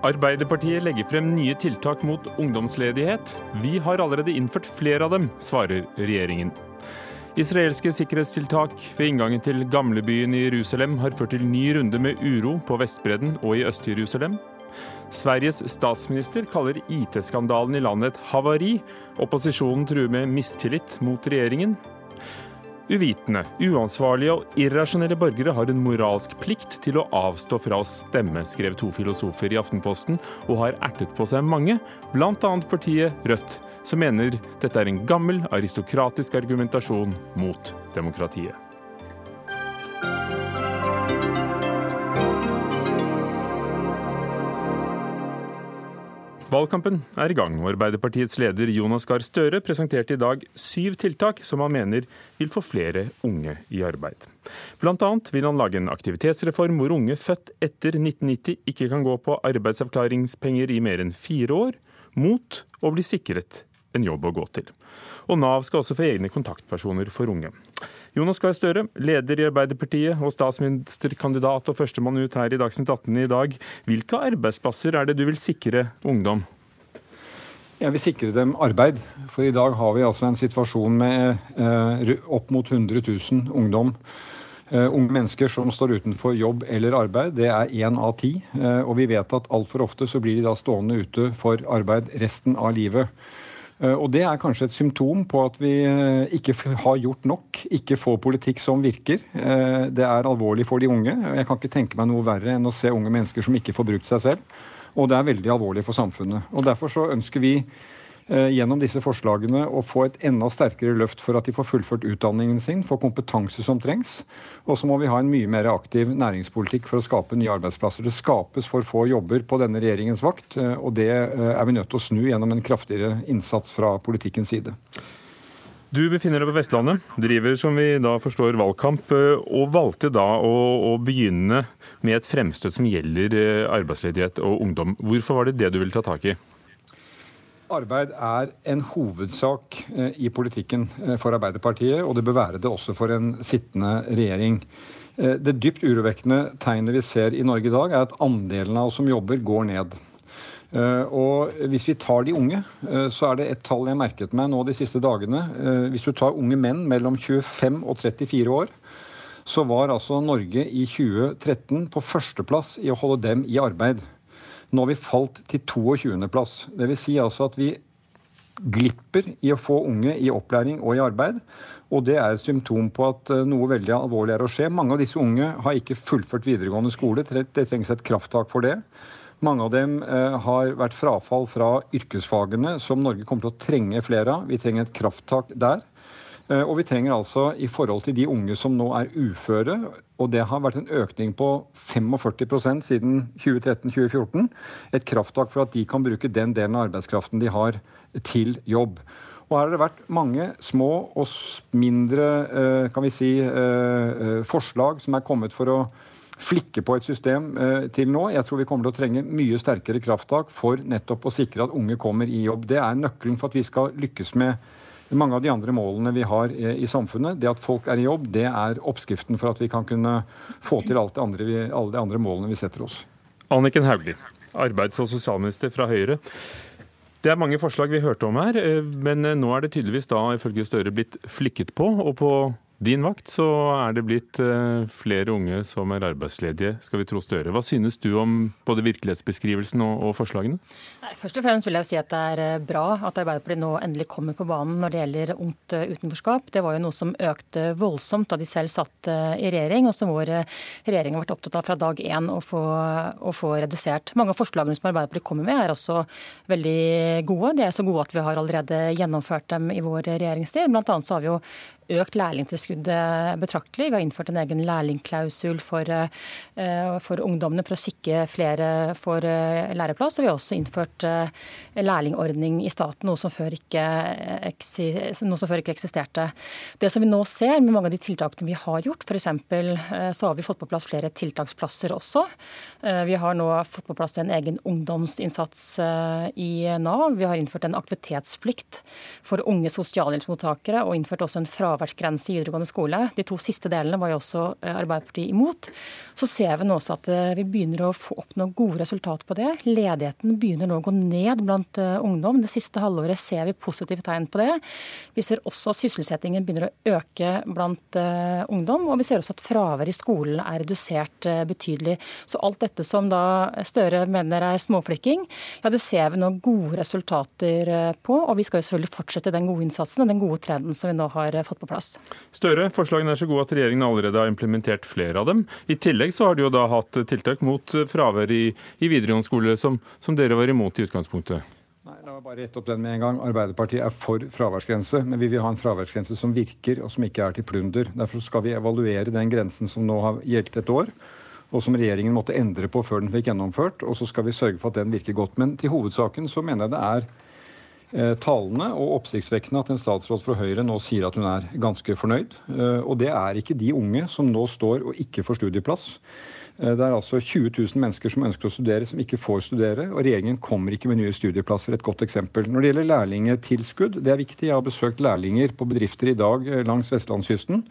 Arbeiderpartiet legger frem nye tiltak mot ungdomsledighet. Vi har allerede innført flere av dem, svarer regjeringen. Israelske sikkerhetstiltak ved inngangen til gamlebyen i Jerusalem har ført til ny runde med uro på Vestbredden og i Øst-Jerusalem. Sveriges statsminister kaller IT-skandalen i landet et havari. Opposisjonen truer med mistillit mot regjeringen. Uvitende, uansvarlige og irrasjonelle borgere har en moralsk plikt til å avstå fra å stemme, skrev to filosofer i Aftenposten, og har ertet på seg mange, bl.a. partiet Rødt, som mener dette er en gammel, aristokratisk argumentasjon mot demokratiet. Valgkampen er i gang, og Arbeiderpartiets leder Jonas Gahr Støre presenterte i dag syv tiltak som han mener vil få flere unge i arbeid. Annet vil han lage en aktivitetsreform hvor unge født etter 1990 ikke kan gå på arbeidsavklaringspenger i mer enn fire år, mot å bli sikret en jobb å gå til. Og Nav skal også få egne kontaktpersoner for unge. Jonas Gahr Støre, leder i Arbeiderpartiet og statsministerkandidat og førstemann ut her i Dagsnytt 18 i dag. Hvilke arbeidsplasser er det du vil sikre ungdom? Jeg vil sikre dem arbeid. For i dag har vi altså en situasjon med eh, opp mot 100 000 ungdom. Uh, unge mennesker som står utenfor jobb eller arbeid, det er én av ti. Uh, og vi vet at altfor ofte så blir de da stående ute for arbeid resten av livet. Eh, og Det er kanskje et symptom på at vi eh, ikke har gjort nok, ikke får politikk som virker. Eh, det er alvorlig for de unge. Jeg kan ikke tenke meg noe verre enn å se unge mennesker som ikke får brukt seg selv. Og det er veldig alvorlig for samfunnet. Og Derfor så ønsker vi gjennom disse forslagene å få et enda sterkere løft for at de får fullført utdanningen sin, får kompetanse som trengs. Og så må vi ha en mye mer aktiv næringspolitikk for å skape nye arbeidsplasser. Det skapes for få jobber på denne regjeringens vakt, eh, og det eh, er vi nødt til å snu gjennom en kraftigere innsats fra politikkens side. Du befinner deg på Vestlandet, driver som vi da forstår valgkamp, og valgte da å, å begynne med et fremstøt som gjelder arbeidsledighet og ungdom. Hvorfor var det det du ville ta tak i? Arbeid er en hovedsak eh, i politikken eh, for Arbeiderpartiet, og det bør være det også for en sittende regjering. Eh, det dypt urovekkende tegnet vi ser i Norge i dag, er at andelen av oss som jobber, går ned. Og Hvis vi tar de unge, så er det et tall jeg merket meg nå de siste dagene. Hvis du tar unge menn mellom 25 og 34 år, så var altså Norge i 2013 på førsteplass i å holde dem i arbeid. Nå har vi falt til 22.-plass. Dvs. Si altså at vi glipper i å få unge i opplæring og i arbeid. Og det er et symptom på at eh, noe veldig alvorlig er å skje. Mange av disse unge har ikke fullført videregående skole. Det trengs et krafttak for det. Mange av dem eh, har vært frafall fra yrkesfagene, som Norge kommer til å trenge flere av. Vi trenger et krafttak der. Eh, og vi trenger altså, i forhold til de unge som nå er uføre, og det har vært en økning på 45% siden 2013-2014, et krafttak for at de kan bruke den delen av arbeidskraften de har, til jobb. Og her har det vært mange små og mindre eh, kan vi si, eh, forslag som er kommet for å flikke på et system til nå. Jeg tror vi kommer til å trenge mye sterkere krafttak for nettopp å sikre at unge kommer i jobb. Det er nøkkelen for at vi skal lykkes med mange av de andre målene vi har i samfunnet. Det at folk er i jobb, det er oppskriften for at vi kan kunne få til alt det andre vi, alle de andre målene vi setter oss. Anniken Hauglie, arbeids- og sosialminister fra Høyre. Det er mange forslag vi hørte om her, eh, men eh, nå er det tydeligvis da ifølge Støre blitt flikket på. Og på din vakt så er det blitt eh, flere unge som er arbeidsledige, skal vi tro Støre. Hva synes du om både virkelighetsbeskrivelsen og, forslagene? Nei, først og fremst vil jeg jo si at det er eh, bra at Arbeiderpartiet nå endelig kommer på banen når det gjelder ungt eh, utenforskap. Det var jo noe som økte voldsomt da de selv satt i regjering, og som vår regjering har vært opptatt av fra dag én å få, å få redusert. Mange av forslagene som Arbeiderpartiet kommer med er også veldig gode. De er så gode at vi har allerede gjennomført dem i vår regjeringstid. Blant annet så har vi jo økt lærlingtilskuddet betraktelig. Vi har innført en egen lærlingklausul for, eh, for ungdommene for å sikre flere for eh, læreplass. Og vi har også innført eh, lærlingordning i staten, noe som, før ikke, noe som før ikke eksisterte. Det som vi nå ser med mange av de tiltakene vi har gjort, f.eks. så har vi fått på plass flere tiltaksplasser også. Vi har nå fått på plass en egen ungdomsinnsats i Nav. Vi har innført en aktivitetsplikt for unge sosialhjelpsmottakere og innført også en fraværsgrense i videregående skole. De to siste delene var jo også Arbeiderpartiet imot. Så ser vi nå også at vi begynner å få oppnå gode resultater på det. Ledigheten begynner nå å gå ned blant ungdom. Det siste halvåret ser vi positive tegn på det. Vi ser også at sysselsettingen begynner å øke blant ungdom. Og vi ser også at fraværet i skolen er redusert betydelig. Så alt dette som da Støre mener er småflikking, ja det ser vi nå gode resultater eh, på. Og vi skal jo selvfølgelig fortsette den gode innsatsen og den gode trenden som vi nå har eh, fått på plass. Støre, forslagene er så gode at regjeringen allerede har implementert flere av dem. I tillegg så har de jo da hatt tiltak mot fravær i, i videregående skole, som, som dere var imot i utgangspunktet. Nei, La meg bare rette opp den med en gang. Arbeiderpartiet er for fraværsgrense, men vi vil ha en fraværsgrense som virker og som ikke er til plunder. Derfor skal vi evaluere den grensen som nå har gjeldt et år og som regjeringen måtte endre på før den fikk gjennomført. Og så skal vi sørge for at den virker godt. Men til hovedsaken så mener jeg det er talende og oppsiktsvekkende at en statsråd fra Høyre nå sier at hun er ganske fornøyd. Eh, og det er ikke de unge som nå står og ikke får studieplass. Eh, det er altså 20 000 mennesker som ønsker å studere, som ikke får studere. Og regjeringen kommer ikke med nye studieplasser. Et godt eksempel. Når det gjelder lærlingetilskudd, det er viktig. Jeg har besøkt lærlinger på bedrifter i dag langs vestlandskysten.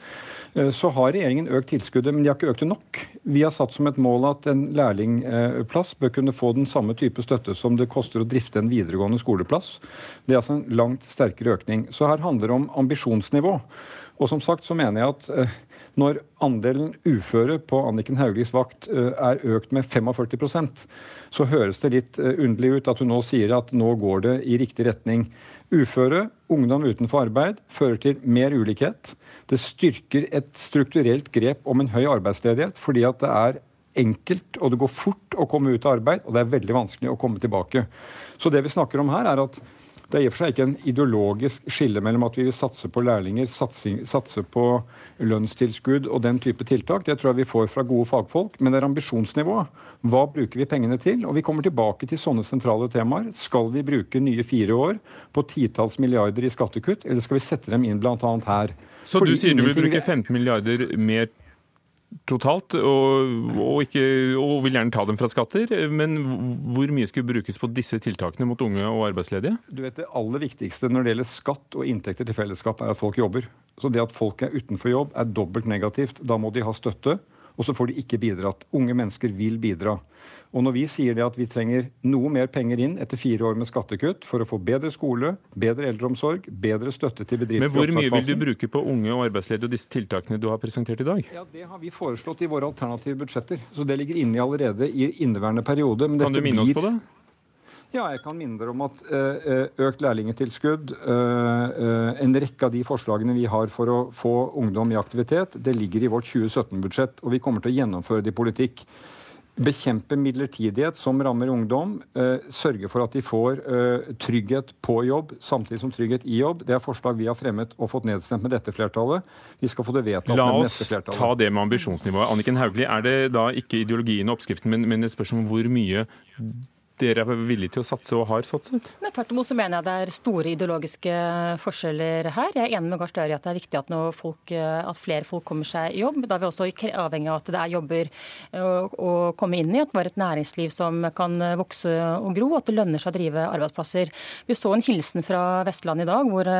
Eh, så har regjeringen økt tilskuddet, men de har ikke økt det nok. Vi har satt som et mål at en lærlingplass bør kunne få den samme type støtte som det koster å drifte en videregående skoleplass. Det er altså en langt sterkere økning. Så her handler det om ambisjonsnivå. Og som sagt så mener jeg at eh, når andelen uføre på Anniken Hauglies vakt eh, er økt med 45% så høres det litt underlig ut at hun nå sier at nå går det i riktig retning. Uføre, ungdom utenfor arbeid, fører til mer ulikhet. Det styrker et strukturelt grep om en høy arbeidsledighet, fordi at det er enkelt og det går fort å komme ut av arbeid, og det er veldig vanskelig å komme tilbake. Så det vi snakker om her, er at det er i og for seg ikke en ideologisk skille mellom at vi vil satse på lærlinger, satse, satse på lønnstilskudd og den type tiltak. Det tror jeg vi får fra gode fagfolk. Men det er ambisjonsnivået. Hva bruker vi pengene til? Og vi kommer tilbake til sånne sentrale temaer. Skal vi bruke nye fire år på titalls milliarder i skattekutt, eller skal vi sette dem inn bl.a. her? Så Fordi du sier du vil bruke 15 milliarder mer totalt, og, og, ikke, og, vil gjerne ta dem fra skatter. Men hvor mye skulle brukes på disse tiltakene mot unge og arbeidsledige? Du vet Det aller viktigste når det gjelder skatt og inntekter til fellesskap, er at folk jobber. Så det at folk er utenfor jobb, er dobbelt negativt. Da må de ha støtte, og så får de ikke bidratt. Unge mennesker vil bidra. Og når vi sier det at vi trenger noe mer penger inn etter fire år med skattekutt for å få bedre skole, bedre eldreomsorg, bedre støtte til bedrifter Men hvor mye vil du bruke på unge og arbeidsledige og disse tiltakene du har presentert i dag? Ja, Det har vi foreslått i våre alternative budsjetter. Så det ligger inne allerede i inneværende periode. kan du minne oss på det? Ja, jeg kan minne dere om at uh, økt lærlingetilskudd, uh, uh, en rekke av de forslagene vi har for å få ungdom i aktivitet, det ligger i vårt 2017-budsjett. Og vi kommer til å gjennomføre det i politikk. Bekjempe midlertidighet som rammer ungdom. Eh, sørge for at de får eh, trygghet på jobb samtidig som trygghet i jobb. Det er forslag vi har fremmet og fått nedstemt med dette flertallet. Vi skal få det vedtatt med neste flertallet. La oss ta det med ambisjonsnivået. Anniken Hauglie, er det da ikke ideologien og oppskriften, men, men et spørsmål om hvor mye dere er villige til å satse og har satset? Men Tvert imot så mener jeg det er store ideologiske forskjeller her. Jeg er enig med Gahr Støre i at det er viktig at, folk, at, flere folk kommer seg i jobb. Da er vi også avhengig av at det er jobber å, å komme inn i. At det var et næringsliv som kan vokse og gro, at det lønner seg å drive arbeidsplasser. Vi så en hilsen fra Vestlandet i dag hvor,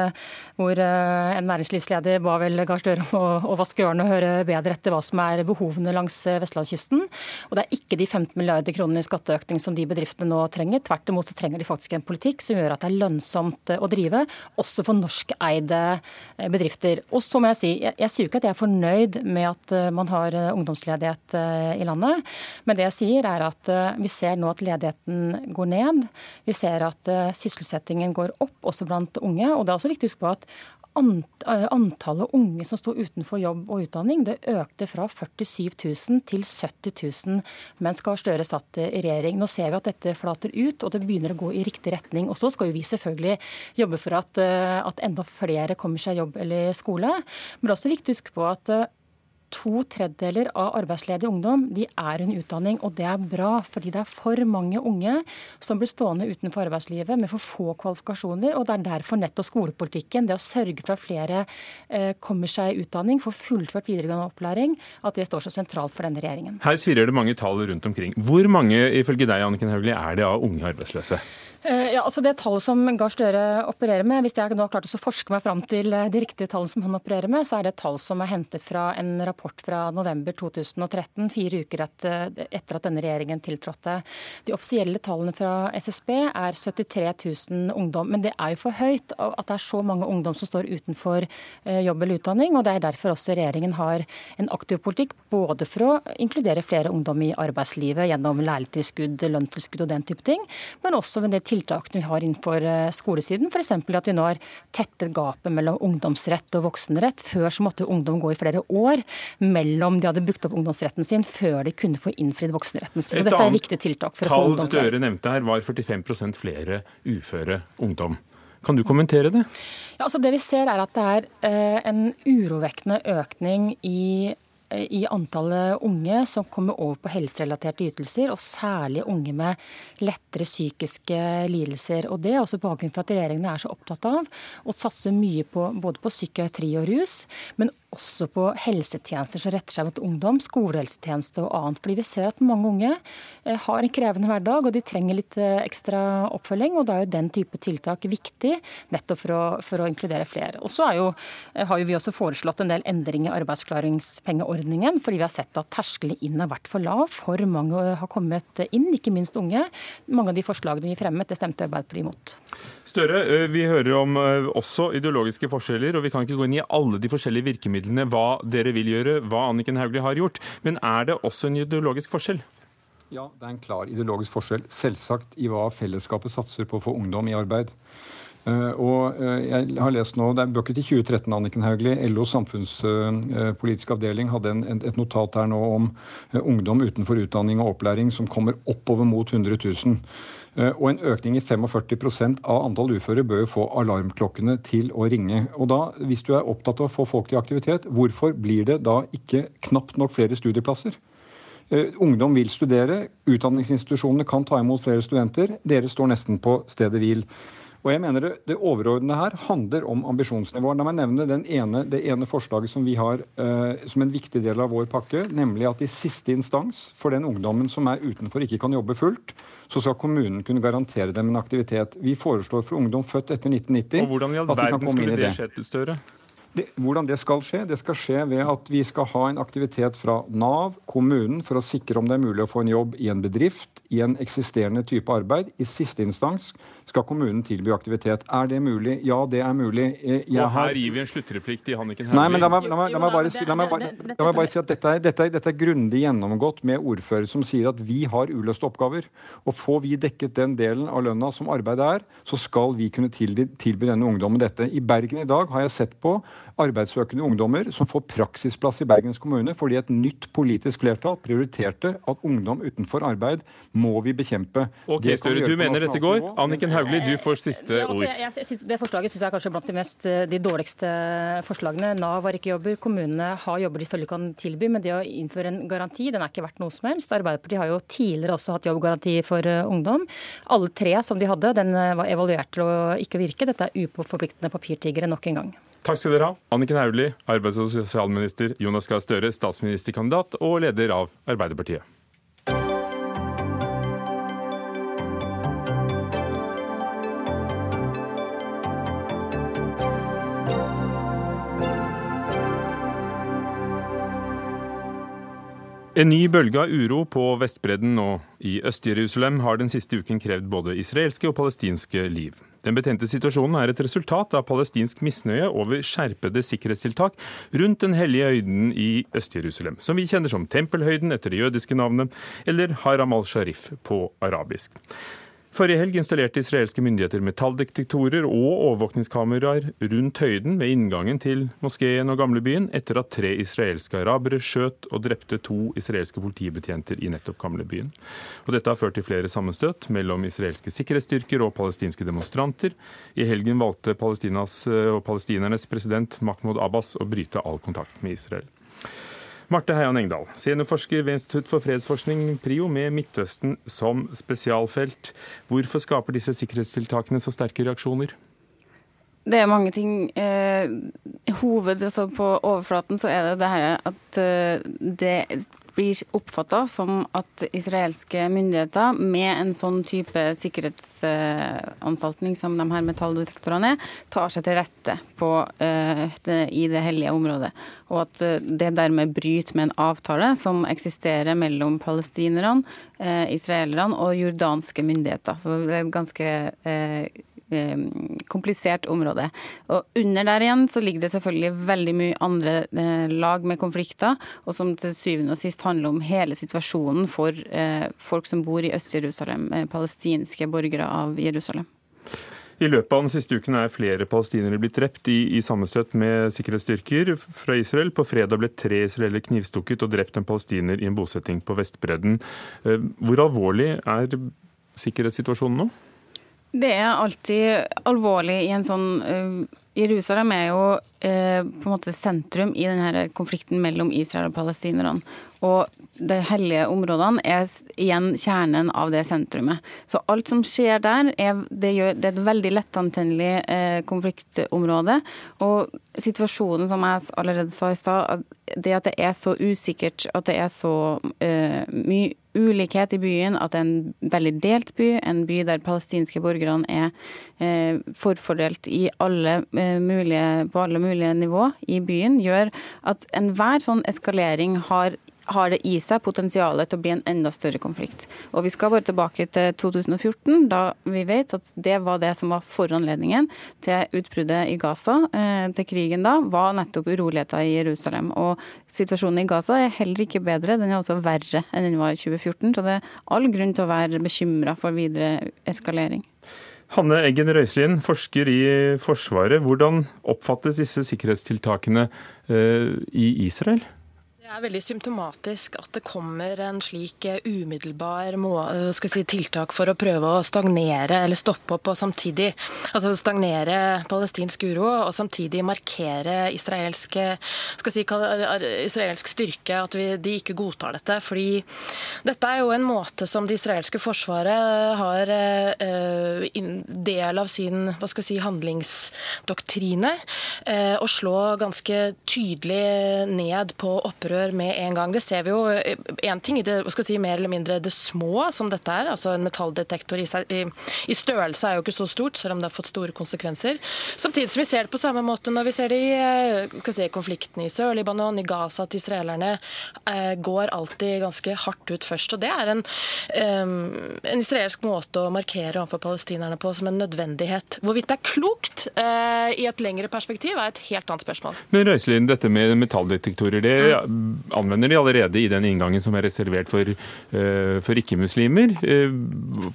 hvor en næringslivsleder ba vel Gahr Støre om å, å vaske ørene og høre bedre etter hva som er behovene langs vestlandskysten. Og det er ikke de 15 milliarder kronene i skatteøkning som de bedriftene nå trenger. Tvert imot så trenger de faktisk en politikk som gjør at det er lønnsomt eh, å drive, også for norskeide eh, bedrifter. Og så må jeg si, jeg, jeg sier jo ikke at jeg er fornøyd med at eh, man har ungdomsledighet i landet, men det jeg sier er at vi ser nå at ledigheten går ned. Vi ser at sysselsettingen går opp, også blant unge. Og det er også viktig å huske på at antallet unge som sto utenfor jobb og utdanning, det økte fra 47 000 til 70 000 mens Gahr Støre satt i regjering. Nå ser vi at dette flater ut, og det begynner å gå i riktig retning. Og så skal jo vi selvfølgelig jobbe for at, eh, at enda flere kommer seg i jobb eller skole. Men det er også viktig å huske på at eh, to tredjedeler av arbeidsledig ungdom de er under utdanning. Og det er bra, fordi det er for mange unge som blir stående utenfor arbeidslivet med for få kvalifikasjoner. Og det er derfor nettopp skolepolitikken, det å sørge for at flere eh, kommer seg i utdanning, får fullført videregående opplæring, at det står så sentralt for denne regjeringen. Her svirrer det mange tall rundt omkring. Hvor mange ifølge deg Anniken Hauglie, er det av unge arbeidsløse? Eh, ja, altså Det tallet som Gahr Støre opererer med, hvis jeg nå har klart å forske meg fram til eh, de riktige tallene som han opererer med, så er det tall som er hentet fra en rapport fra november 2013, fire uker etter at denne regjeringen tiltrådte. De offisielle tallene fra SSB er 73 000 ungdom. Men det er jo for høyt at det er så mange ungdom som står utenfor eh, jobb eller utdanning. og Det er derfor også regjeringen har en aktiv politikk både for å inkludere flere ungdom i arbeidslivet gjennom lærlingtilskudd, lønnstilskudd og den type ting, men også med det tiltakene vi har innenfor eh, skolesiden. F.eks. at vi nå har tettet gapet mellom ungdomsrett og voksenrett. Før så måtte ungdom gå i flere år mellom de hadde brukt opp ungdomsretten sin, før de kunne få innfridd voksenretten sin. Et dette er viktige tiltak for å få ungdom. Støre nevnte her var 45% flere uføre ungdom. Kan du kommentere det? Ja, altså det vi ser er at det er eh, en urovekkende økning i i antallet unge som kommer over på helserelaterte ytelser, og særlig unge med lettere psykiske lidelser. Og Det er også bakgrunnen for at regjeringen er så opptatt av å satse mye på både på psykiatri og rus, men også på helsetjenester som retter seg mot ungdom, skolehelsetjeneste og annet. Fordi vi ser at mange unge eh, har en krevende hverdag, og de trenger litt eh, ekstra oppfølging. og Da er jo den type tiltak viktig, nettopp for å, for å inkludere flere. Og så eh, har jo vi også foreslått en del endringer i arbeidsklaringspengeordningen, fordi vi har sett at terskelen inn har vært for lav. For mange har kommet inn, ikke minst unge. Mange av de forslagene vi fremmet, det stemte Arbeiderpartiet imot. Støre, vi hører om også ideologiske forskjeller, og vi kan ikke gå inn i alle de forskjellige virkemidlene virkemidlene, hva dere vil gjøre, hva Anniken Hauglie har gjort. Men er det også en ideologisk forskjell? Ja, det er en klar ideologisk forskjell. Selvsagt i hva fellesskapet satser på å få ungdom i arbeid. Uh, og uh, jeg har lest nå, Det er bøker til 2013, Anniken Hauglie. LOs samfunnspolitiske uh, avdeling hadde en, en, et notat her nå om ungdom utenfor utdanning og opplæring som kommer oppover mot 100 000. Eh, og en økning i 45% av antall uføre bør jo få alarmklokkene til å ringe. Og da, hvis du er opptatt av å få folk til aktivitet, hvorfor blir det da ikke knapt nok flere studieplasser? Uh, ungdom vil studere, utdanningsinstitusjonene kan ta imot flere studenter. Dere står nesten på stedet hvil. Og jeg mener Det, det overordnede her handler om ambisjonsnivået. La meg nevne ene, det ene forslaget som vi har uh, som en viktig del av vår pakke, nemlig at i siste instans, for den ungdommen som er utenfor ikke kan jobbe fullt, så skal kommunen kunne garantere dem en aktivitet. Vi foreslår for ungdom født etter 1990 Og Hvordan i all verden skulle det skje, Støre? Det, hvordan det skal skje? Det skal skje ved at vi skal ha en aktivitet fra Nav, kommunen, for å sikre om det er mulig å få en jobb i en bedrift, i en eksisterende type arbeid. I siste instans skal kommunen tilby aktivitet. Er det mulig? Ja, det er mulig. Eh, jeg og her gir vi en sluttreplikk til Hanniken Hauglie. Nei, men la meg, la meg, la meg bare, si, la meg bare, la meg bare si at dette er, dette, er, dette er grundig gjennomgått med ordfører som sier at vi har uløste oppgaver. Og får vi dekket den delen av lønna som arbeidet er, så skal vi kunne tilby, tilby denne ungdommen dette. I Bergen i dag har jeg sett på arbeidssøkende ungdommer som får praksisplass i Bergens kommune fordi et nytt politisk flertall prioriterte at ungdom utenfor arbeid må vi bekjempe. Ok, Støre, du mener dette går? Anniken Hauglie, du får siste ord. Ja, altså, jeg, jeg, det forslaget syns jeg er kanskje blant de, mest, eh, de dårligste forslagene. Nav har ikke jobber, kommunene har jobber de følge kan tilby, men det å innføre en garanti den er ikke verdt noe som helst. Arbeiderpartiet har jo tidligere også hatt jobbgaranti for uh, ungdom. Alle tre som de hadde, den uh, var evaluert til å ikke virke. Dette er uforpliktende papirtigere nok en gang. Takk skal dere ha. Anniken Hauglie, arbeids- og sosialminister, Jonas Gahr Støre, statsministerkandidat og leder av Arbeiderpartiet. En ny bølge av uro på Vestbredden og i Øst-Jerusalem har den siste uken krevd både israelske og palestinske liv. Den betente situasjonen er et resultat av palestinsk misnøye over skjerpede sikkerhetstiltak rundt den hellige høyden i Øst-Jerusalem, som vi kjenner som Tempelhøyden etter det jødiske navnet, eller Haram al-Sharif på arabisk. Forrige helg installerte israelske myndigheter metalldetektorer og overvåkningskameraer rundt høyden ved inngangen til moskeen og gamlebyen, etter at tre israelske arabere skjøt og drepte to israelske politibetjenter i nettopp gamlebyen. Og dette har ført til flere sammenstøt mellom israelske sikkerhetsstyrker og palestinske demonstranter. I helgen valgte og palestinernes president Mahmoud Abbas å bryte all kontakt med Israel. Marte Heian Engdahl, seniorforsker ved Institutt for fredsforskning, PRIO, med Midtøsten som spesialfelt. Hvorfor skaper disse sikkerhetstiltakene så sterke reaksjoner? Det er mange ting. Eh, hoved, altså På overflaten så er det det her at eh, det blir oppfatta som at israelske myndigheter med en sånn type sikkerhetsanstaltning som de her metalldetektorene er, tar seg til rette på, uh, det, i det hellige området. Og at uh, det dermed bryter med en avtale som eksisterer mellom palestinerne, uh, israelerne og jordanske myndigheter. Så det er ganske Eh, komplisert område. Og Under der igjen så ligger det selvfølgelig veldig mye andre eh, lag med konflikter, og som til syvende og sist handler om hele situasjonen for eh, folk som bor i Øst-Jerusalem, palestinske borgere av Jerusalem. I løpet av den siste uken er flere palestinere blitt drept i, i sammenstøt med sikkerhetsstyrker fra Israel. På fredag ble tre israelere knivstukket og drept en palestiner i en bosetting på Vestbredden. Hvor alvorlig er sikkerhetssituasjonen nå? Det er alltid alvorlig i en sånn uh, Jerusalem er jo eh, på en måte sentrum i denne konflikten mellom Israel og palestinerne. Og de hellige områdene er igjen kjernen av det sentrumet. Så alt som skjer der, er, det, gjør, det er et veldig lettantennelig eh, konfliktområde. Og situasjonen, som jeg allerede sa i stad, det at det er så usikkert, at det er så mye ulikhet i byen, at det er en veldig delt by, en by der palestinske borgerne er eh, forfordelt alle, eh, mulige, på alle mulige nivå i byen, gjør at enhver sånn eskalering har har det i seg potensialet til å bli en enda større konflikt. Og Vi skal bare tilbake til 2014, da vi vet at det var det som var foranledningen til utbruddet i Gaza, eh, til krigen da, var nettopp uroligheter i Jerusalem. Og Situasjonen i Gaza er heller ikke bedre, den er også verre enn den var i 2014. Så det er all grunn til å være bekymra for videre eskalering. Hanne Eggen Røiselien, forsker i Forsvaret. Hvordan oppfattes disse sikkerhetstiltakene eh, i Israel? Det er veldig symptomatisk at det kommer en slik eh, umiddelbar eh, si, tiltak for å prøve å stagnere eller stoppe opp, og samtidig altså stagnere palestinsk uro og samtidig markere israelsk, si, israelsk styrke, at vi, de ikke godtar dette. fordi dette er jo en måte som det israelske forsvaret har uh, del av sin si, handlingsdoktrine, uh, å slå ganske tydelig ned på opprør opprør med en gang. Det ser vi jo én eh, ting i det si, mer eller mindre det små som dette er. altså En metalldetektor i, seg, i, i, størrelse er jo ikke så stort, selv om det har fått store konsekvenser. Samtidig som vi ser det på samme måte når vi ser det i eh, si, konflikten i Sør-Libanon, i Gaza, at israelerne eh, går alltid ganske hardt ut først. og Det er en, eh, en israelsk måte å markere overfor palestinerne på som en nødvendighet. Hvorvidt det er klokt eh, i et lengre perspektiv, er et helt annet spørsmål. Men Røiselin, dette med metalldetektorer, det anvender de allerede i den inngangen som er reservert for, eh, for ikke-muslimer eh,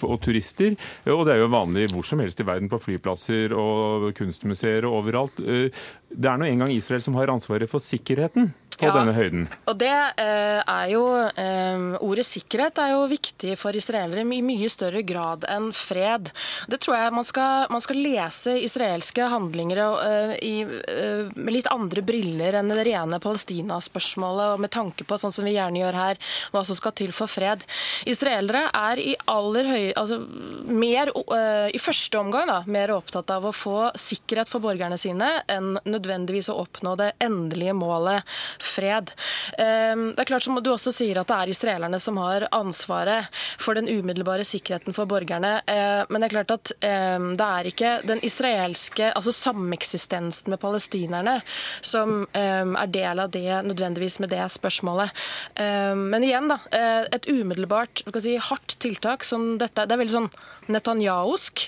og turister. Og det er jo vanlig hvor som helst i verden, på flyplasser og kunstmuseer og overalt. Eh, det er nå engang Israel som har ansvaret for sikkerheten på ja, denne høyden. Og det eh, er jo eh, Ordet sikkerhet er jo viktig for israelere i mye større grad enn fred. Det tror jeg man skal, man skal lese israelske handlinger eh, i, eh, med litt andre briller enn det rene Palestina-spørsmålet, og med tanke på, sånn som vi gjerne gjør her, hva som skal til for fred. Israelere er i aller høy, altså mer, eh, i første omgang da, mer opptatt av å få sikkerhet for borgerne sine enn nødvendigvis å oppnå det endelige målet fred. Ehm, det er klart som du også sier at det er israelerne som har ansvaret for den umiddelbare sikkerheten for borgerne. Ehm, men det er klart at ehm, det er ikke den israelske altså sameksistensen med palestinerne som er del av det nødvendigvis med det spørsmålet. Men igjen, da. Eh, et umiddelbart si, hardt tiltak som dette. Det er veldig sånn netanyahusk.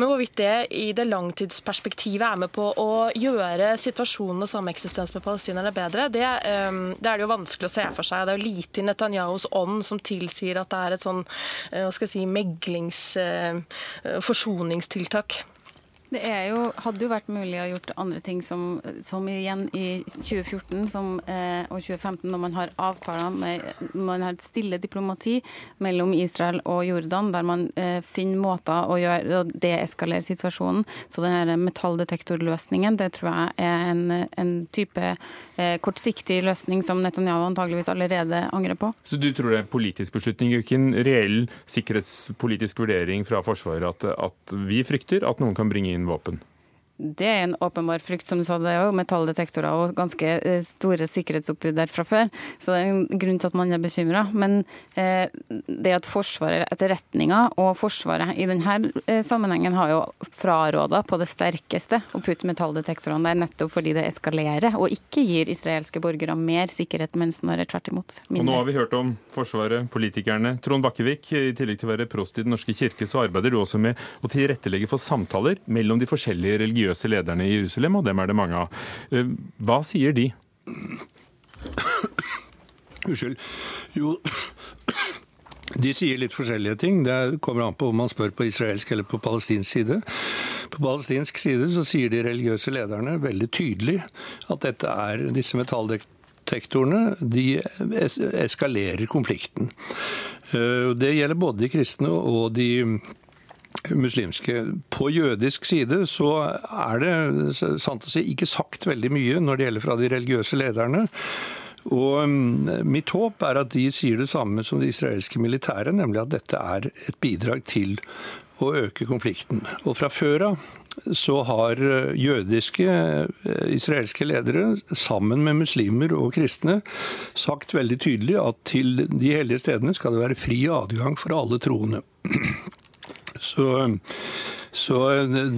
Men hvorvidt det i det langtidsperspektivet er med på å gjøre situasjonen og sameksistens med palestinerne bedre, det, um, det, er det jo vanskelig å se for seg. Det er jo lite i Netanyahus ånd som tilsier at det er et sånn uh, hva skal jeg si, meglings- uh, forsoningstiltak. Det jo, hadde jo vært mulig å gjort andre ting som, som igjen i 2014 som, eh, og 2015, når man har avtaler med man har et stille diplomati mellom Israel og Jordan, der man eh, finner måter å, gjøre, deeskalere situasjonen. Så denne metalldetektorløsningen det tror jeg er en, en type kortsiktig løsning som Netanyahu antageligvis allerede angrer på. Så du tror det er en politisk beslutning, ikke en reell sikkerhetspolitisk vurdering fra Forsvaret at, at vi frykter at noen kan bringe inn våpen? Det er en åpenbar frykt, som du sa. Det er jo metalldetektorer og ganske eh, store sikkerhetsoppbud der fra før. Så det er en grunn til at man er bekymra. Men eh, det at Forsvaret, etterretninga og Forsvaret i denne eh, sammenhengen har jo fraråda på det sterkeste å putte metalldetektorene der, nettopp fordi det eskalerer og ikke gir israelske borgere mer sikkerhet, mens snarere tvert imot mindre. Og nå har vi hørt om Forsvaret, politikerne. Trond Bakkevik, i tillegg til å være prost i Den norske kirke, så arbeider du også med å tilrettelegge for samtaler mellom de forskjellige religiøse religiøse lederne i Jerusalem, og dem er det mange av. Eh, hva sier de? Unnskyld. Jo, de sier litt forskjellige ting. Det kommer an på om man spør på israelsk eller på palestinsk side. På palestinsk side så sier de religiøse lederne veldig tydelig at dette er disse metalldetektorene de eskalerer konflikten. Eh, det gjelder både de kristne og de muslimske. På jødisk side så er det sant å si ikke sagt veldig mye når det gjelder fra de religiøse lederne. Og mm, Mitt håp er at de sier det samme som det israelske militæret, nemlig at dette er et bidrag til å øke konflikten. Og Fra før av så har eh, jødiske eh, israelske ledere sammen med muslimer og kristne sagt veldig tydelig at til de hellige stedene skal det være fri adgang for alle troende. Så, så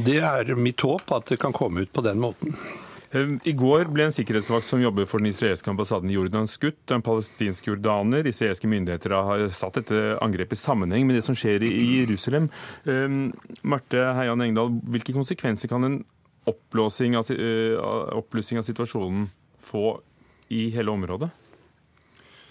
det er mitt håp at det kan komme ut på den måten. I går ble en sikkerhetsvakt som jobber for den israelske ambassaden i Jordan skutt. En palestinsk jordaner. Israelske myndigheter har satt dette angrepet i sammenheng med det som skjer i Jerusalem. Marte Heian Engdahl, hvilke konsekvenser kan en oppblåsing av, eh, av situasjonen få i hele området?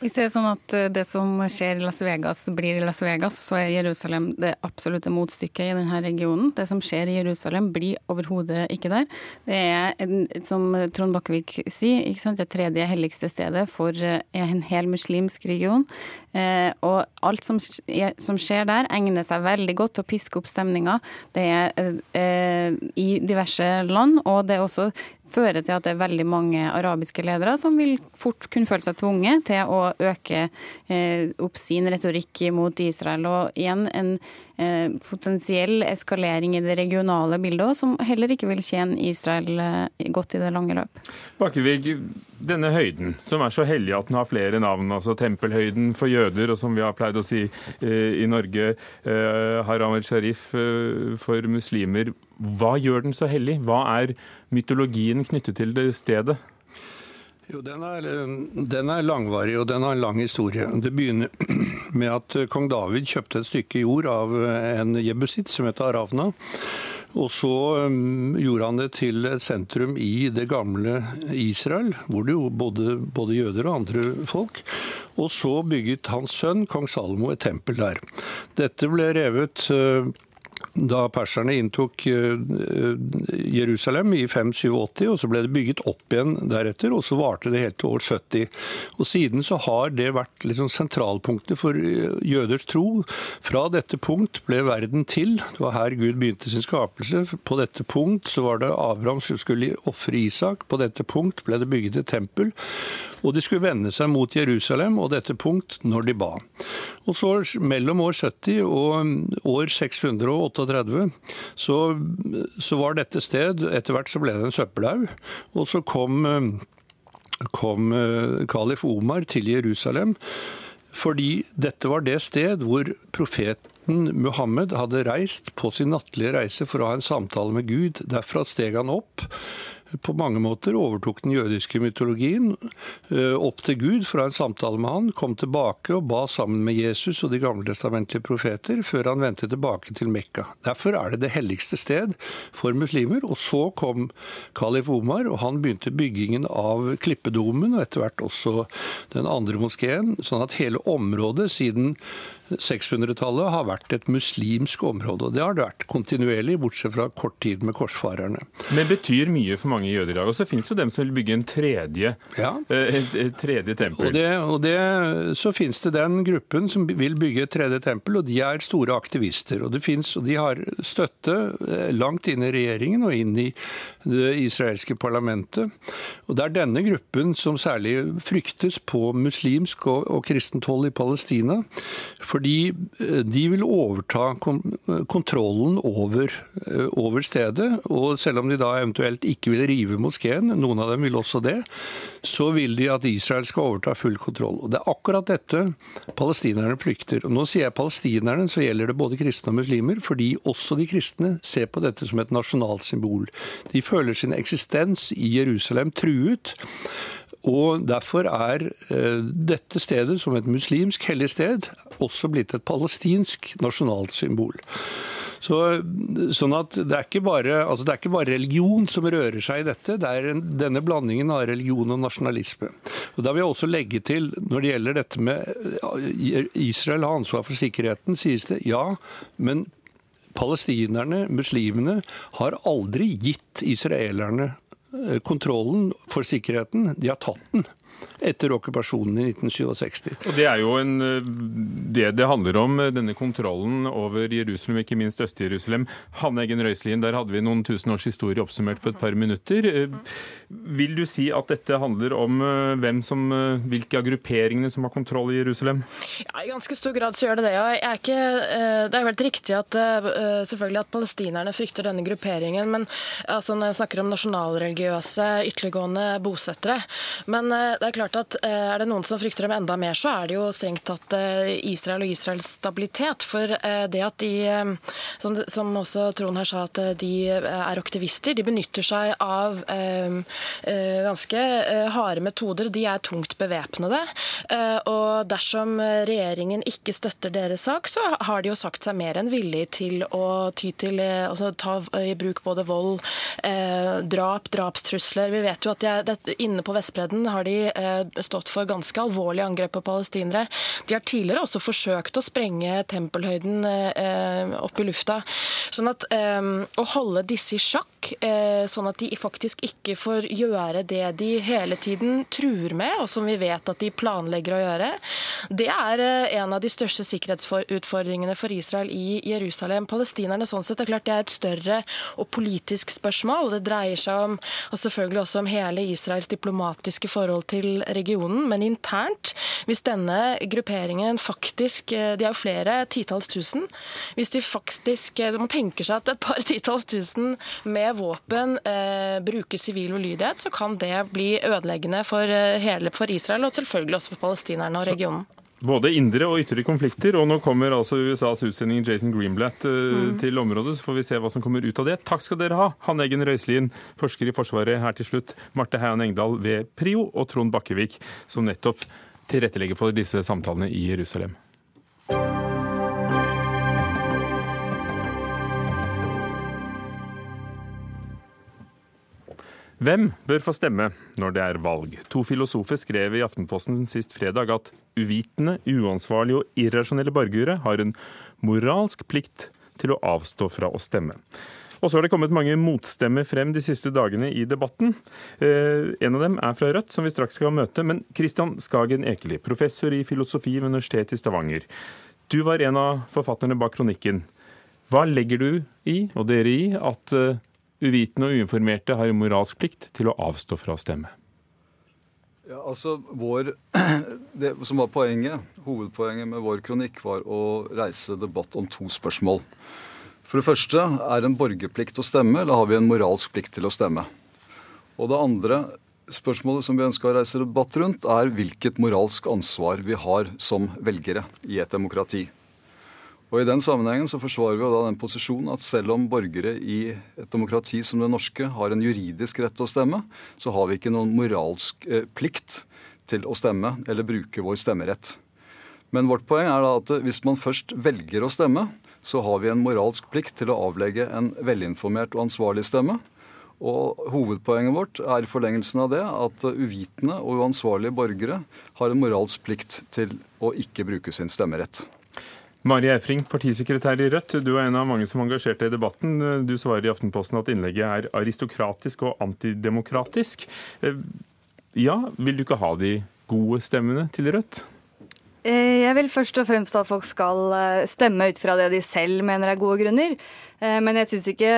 Hvis det er sånn at eh, det som skjer i Las Vegas, blir i Las Vegas, så er Jerusalem det absolutte motstykket i denne regionen. Det som skjer i Jerusalem, blir overhodet ikke der. Det er, som Trond Bakkevik sier, det tredje helligste stedet for eh, en hel muslimsk region. Eh, og alt som, skjer der, egner seg veldig godt til å piske opp stemninga. Det er i diverse land, og det er også fører til at det er veldig mange arabiske ledere som vil fort kunne føle seg tvunget til å øke eh, opp sin retorikk mot Israel. Og igjen en potensiell eskalering i det regionale bildet, som heller ikke vil tjene Israel eh, godt i det lange løp. Bakkevig, denne høyden, som er så hellig at den har flere navn, altså tempelhøyden for jøder, og som vi har pleid å si eh, i Norge, Haram el-Sharif for muslimer. Hva gjør den så hellig? Hva er mytologien knyttet til det stedet? Jo, den er, den er, langvarig, og den har en lang historie. Det begynner med at kong David kjøpte et stykke jord av en jebusitt som het Aravna. Og så um, gjorde han det til et sentrum i det gamle Israel, hvor det jo bodde både jøder og andre folk. Og så bygget hans sønn, kong Salomo, et tempel der. Dette ble revet uh, da perserne inntok eh, Jerusalem i 587, og så ble det bygget opp igjen deretter, og så varte det helt til år 70. Og Siden så har det vært liksom sentralpunktet for eh, jøders tro. Fra dette punkt ble verden til. Det var her Gud begynte sin skapelse. På dette punkt så var det Abraham som skulle ofre Isak. På dette punkt ble det bygget et tempel. Og de skulle vende seg mot Jerusalem og dette punkt når de ba. Og så mellom år 70 og mm, år 638 så, så var dette sted Etter hvert så ble det en søppelhaug. Og så kom, mm, kom eh, kalif Omar til Jerusalem. Fordi dette var det sted hvor profeten Muhammed hadde reist på sin nattlige reise for å ha en samtale med Gud. Derfra steg han opp på mange måter overtok den jødiske mytologien eh, opp til Gud fra en samtale med han, kom tilbake og ba sammen med Jesus og de gamletestamentlige profeter, før han vendte tilbake til Mekka. Derfor er det det helligste sted for muslimer. Og så kom Kalif Omar, og han begynte byggingen av Klippedomen, og etter hvert også den andre moskeen, sånn at hele området siden 600-tallet har vært et muslimsk område. og Det har det vært kontinuerlig, bortsett fra kort tid med korsfarerne. Men betyr mye for mange mange jøder i dag. Og så finnes det dem som vil bygge en tredje, Ja. eh, et, et tredje tempel. Og, det, og det, så finnes det den gruppen som vil bygge et tredje tempel, og de er store aktivister. Og, det finnes, og de har støtte eh, langt inn i regjeringen og inn i det israelske parlamentet. Og det er denne gruppen som særlig fryktes på muslimsk og, og kristent hold i Palestina, fordi eh, de vil overta kontrollen over, over stedet. Og selv om de da eventuelt ikke vil rive moskeen, noen av dem vil også det, så vil de at Israel skal overta full kontroll. Og Det er akkurat dette palestinerne flykter. Og Nå sier jeg palestinerne, så gjelder det både kristne og muslimer, fordi også de kristne ser på dette som et nasjonalt symbol. De føler sin eksistens i Jerusalem truet. Og Derfor er eh, dette stedet, som et muslimsk hellig sted, også blitt et palestinsk nasjonalt symbol. Så, sånn at det er, bare, altså det er ikke bare religion som rører seg i dette, det er en, denne blandingen av religion og nasjonalisme. Og Da vil jeg også legge til, når det gjelder dette med Israel har ansvar for sikkerheten, sies det ja, men palestinerne, muslimene, har aldri gitt israelerne eh, kontrollen for sikkerheten. De har tatt den etter okkupasjonen i 1967. Og Det er jo en, eh, det det handler om, eh, denne kontrollen over Jerusalem, ikke minst Øst-Jerusalem. Hanne Eggen Røiselien, der hadde vi noen tusen års historie oppsummert på et par minutter. Eh, Vil du si at dette handler om hvem som, hvilke av grupperingene som har kontroll i Jerusalem? Ja, I ganske stor grad så gjør det det. og jeg er ikke, Det er jo helt riktig at selvfølgelig at palestinerne frykter denne grupperingen. Men altså, når jeg snakker om nasjonalreligiøse, ytterliggående bosettere. Men det er klart at er det noen som frykter dem enda mer, så er det jo strengt tatt Israel og Israels stabilitet. For det at de, som også Trond her sa, at de er aktivister, de benytter seg av ganske harde metoder. De er tungt bevæpnede. Og dersom regjeringen ikke støtter deres sak, så har de jo sagt seg mer enn villig til å ty til altså ta i bruk både vold, drap, drapstrusler. Vi vet jo at de er, inne på Vestbredden har de stått for ganske alvorlige angrep på palestinere. De har tidligere også forsøkt å sprenge tempelhøyden opp i lufta. Sånn at Å holde disse i sjakk, sånn at de faktisk ikke får gjøre det de hele tiden truer med, og som vi vet at de planlegger å gjøre, det er en av de største sikkerhetsutfordringene for Israel i Jerusalem. Palestinerne sånn sett er klart det er et større og politisk spørsmål. Det dreier seg om, og selvfølgelig også om hele Israels diplomatiske forhold til regionen, men internt, hvis denne grupperingen faktisk De er jo flere titalls tusen. Hvis de faktisk Man tenker seg at et par titalls tusen med våpen eh, bruker sivil ulydighet, så kan det bli ødeleggende for, hele, for Israel, og selvfølgelig også for palestinerne og regionen. Både indre og ytre konflikter, og nå kommer altså USAs utsending Jason Greenblatt uh, mm. til området. Så får vi se hva som kommer ut av det. Takk skal dere ha, Hanne Eggen Røiselien, forsker i Forsvaret her til slutt, Marte Heian Engdahl ved PRIO, og Trond Bakkevik, som nettopp tilrettelegger for disse samtalene i Jerusalem. Hvem bør få stemme når det er valg? To filosofer skrev i Aftenposten sist fredag at uvitende, uansvarlige og irrasjonelle borgere har en moralsk plikt til å avstå fra å stemme. Og så har det kommet mange motstemmer frem de siste dagene i debatten. Eh, en av dem er fra Rødt, som vi straks skal møte. Men Kristian Skagen Ekeli, professor i filosofi ved Universitetet i Stavanger. Du var en av forfatterne bak kronikken. Hva legger du i, og dere i, at eh, uvitende og uinformerte har en moralsk plikt til å avstå fra å stemme? Ja, altså vår, Det som var poenget, hovedpoenget med vår kronikk, var å reise debatt om to spørsmål. For det første, er en borgerplikt å stemme, eller har vi en moralsk plikt til å stemme? Og det andre spørsmålet som vi ønsker å reise debatt rundt, er hvilket moralsk ansvar vi har som velgere i et demokrati. Og I den sammenhengen så forsvarer vi jo da den posisjonen at selv om borgere i et demokrati som det norske har en juridisk rett til å stemme, så har vi ikke noen moralsk eh, plikt til å stemme eller bruke vår stemmerett. Men vårt poeng er da at hvis man først velger å stemme, så har vi en moralsk plikt til å avlegge en velinformert og ansvarlig stemme. Og Hovedpoenget vårt er i forlengelsen av det at uvitende og uansvarlige borgere har en moralsk plikt til å ikke bruke sin stemmerett. Mari Eifring, partisekretær i Rødt, du er en av mange som engasjerte i debatten. Du svarer i Aftenposten at innlegget er aristokratisk og antidemokratisk. Eh, ja, vil du ikke ha de gode stemmene til Rødt? Eh, jeg vil først og fremst at folk skal eh, stemme ut fra det de selv mener er gode grunner. Eh, men jeg syns ikke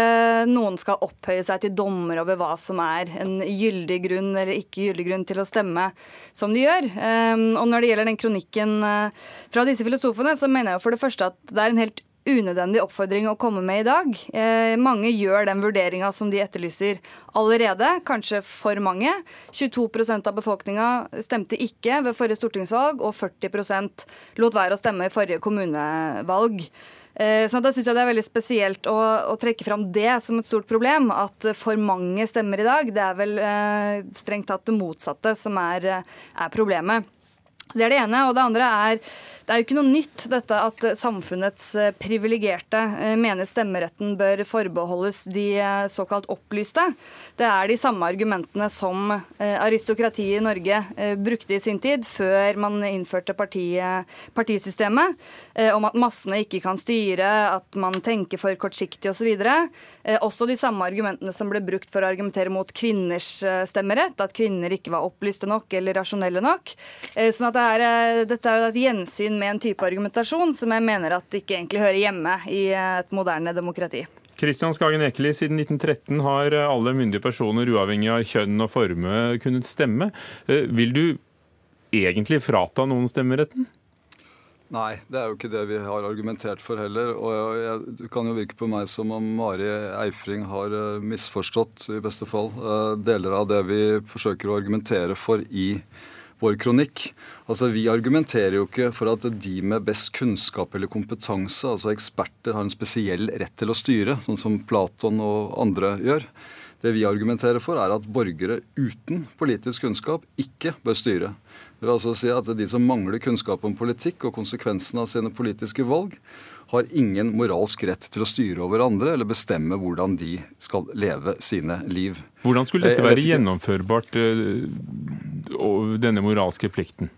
noen skal opphøye seg til dommer over hva som er en gyldig grunn eller ikke gyldig grunn til å stemme som de gjør. Og når det gjelder den kronikken fra disse filosofene, så mener jeg for det første at det er en helt unødvendig oppfordring å komme med i dag. Eh, mange gjør den vurderinga som de etterlyser allerede, kanskje for mange. 22% av befolkninga stemte ikke ved forrige stortingsvalg, og 40% lot være å stemme i forrige kommunevalg. Eh, så da syns jeg det er veldig spesielt å, å, trekke fram det som et stort problem. At for mange stemmer i dag. Det er vel eh, strengt tatt det motsatte som er, er problemet. Så Det er det ene. Og det andre er det er jo ikke noe nytt dette at samfunnets eh, privilegerte eh, mener stemmeretten bør forbeholdes de eh, såkalt opplyste. Det er de samme argumentene som aristokratiet i Norge brukte i sin tid, før man innførte partiet, partisystemet, om at massene ikke kan styre, at man tenker for kortsiktig osv. Også de samme argumentene som ble brukt for å argumentere mot kvinners stemmerett, at kvinner ikke var opplyste nok eller rasjonelle nok. Sånn at det er, dette er jo et gjensyn med en type argumentasjon som jeg mener at ikke egentlig hører hjemme i et moderne demokrati. Kristian Skagen Ekeli, siden 1913 har alle myndige personer, uavhengig av kjønn og formue, kunnet stemme. Eh, vil du egentlig frata noen stemmeretten? Nei, det er jo ikke det vi har argumentert for heller. Og jeg, Det kan jo virke på meg som om Mari Eifring har eh, misforstått, i beste fall, eh, deler av det vi forsøker å argumentere for i vår kronikk. Altså, Vi argumenterer jo ikke for at de med best kunnskap eller kompetanse, altså eksperter, har en spesiell rett til å styre, sånn som Platon og andre gjør. Det vi argumenterer for, er at borgere uten politisk kunnskap ikke bør styre. Det vil altså si at De som mangler kunnskap om politikk og konsekvensene av sine politiske valg, har ingen moralsk rett til å styre over andre eller bestemme hvordan de skal leve sine liv. Hvordan skulle dette være gjennomførbart, eh, denne moralske plikten?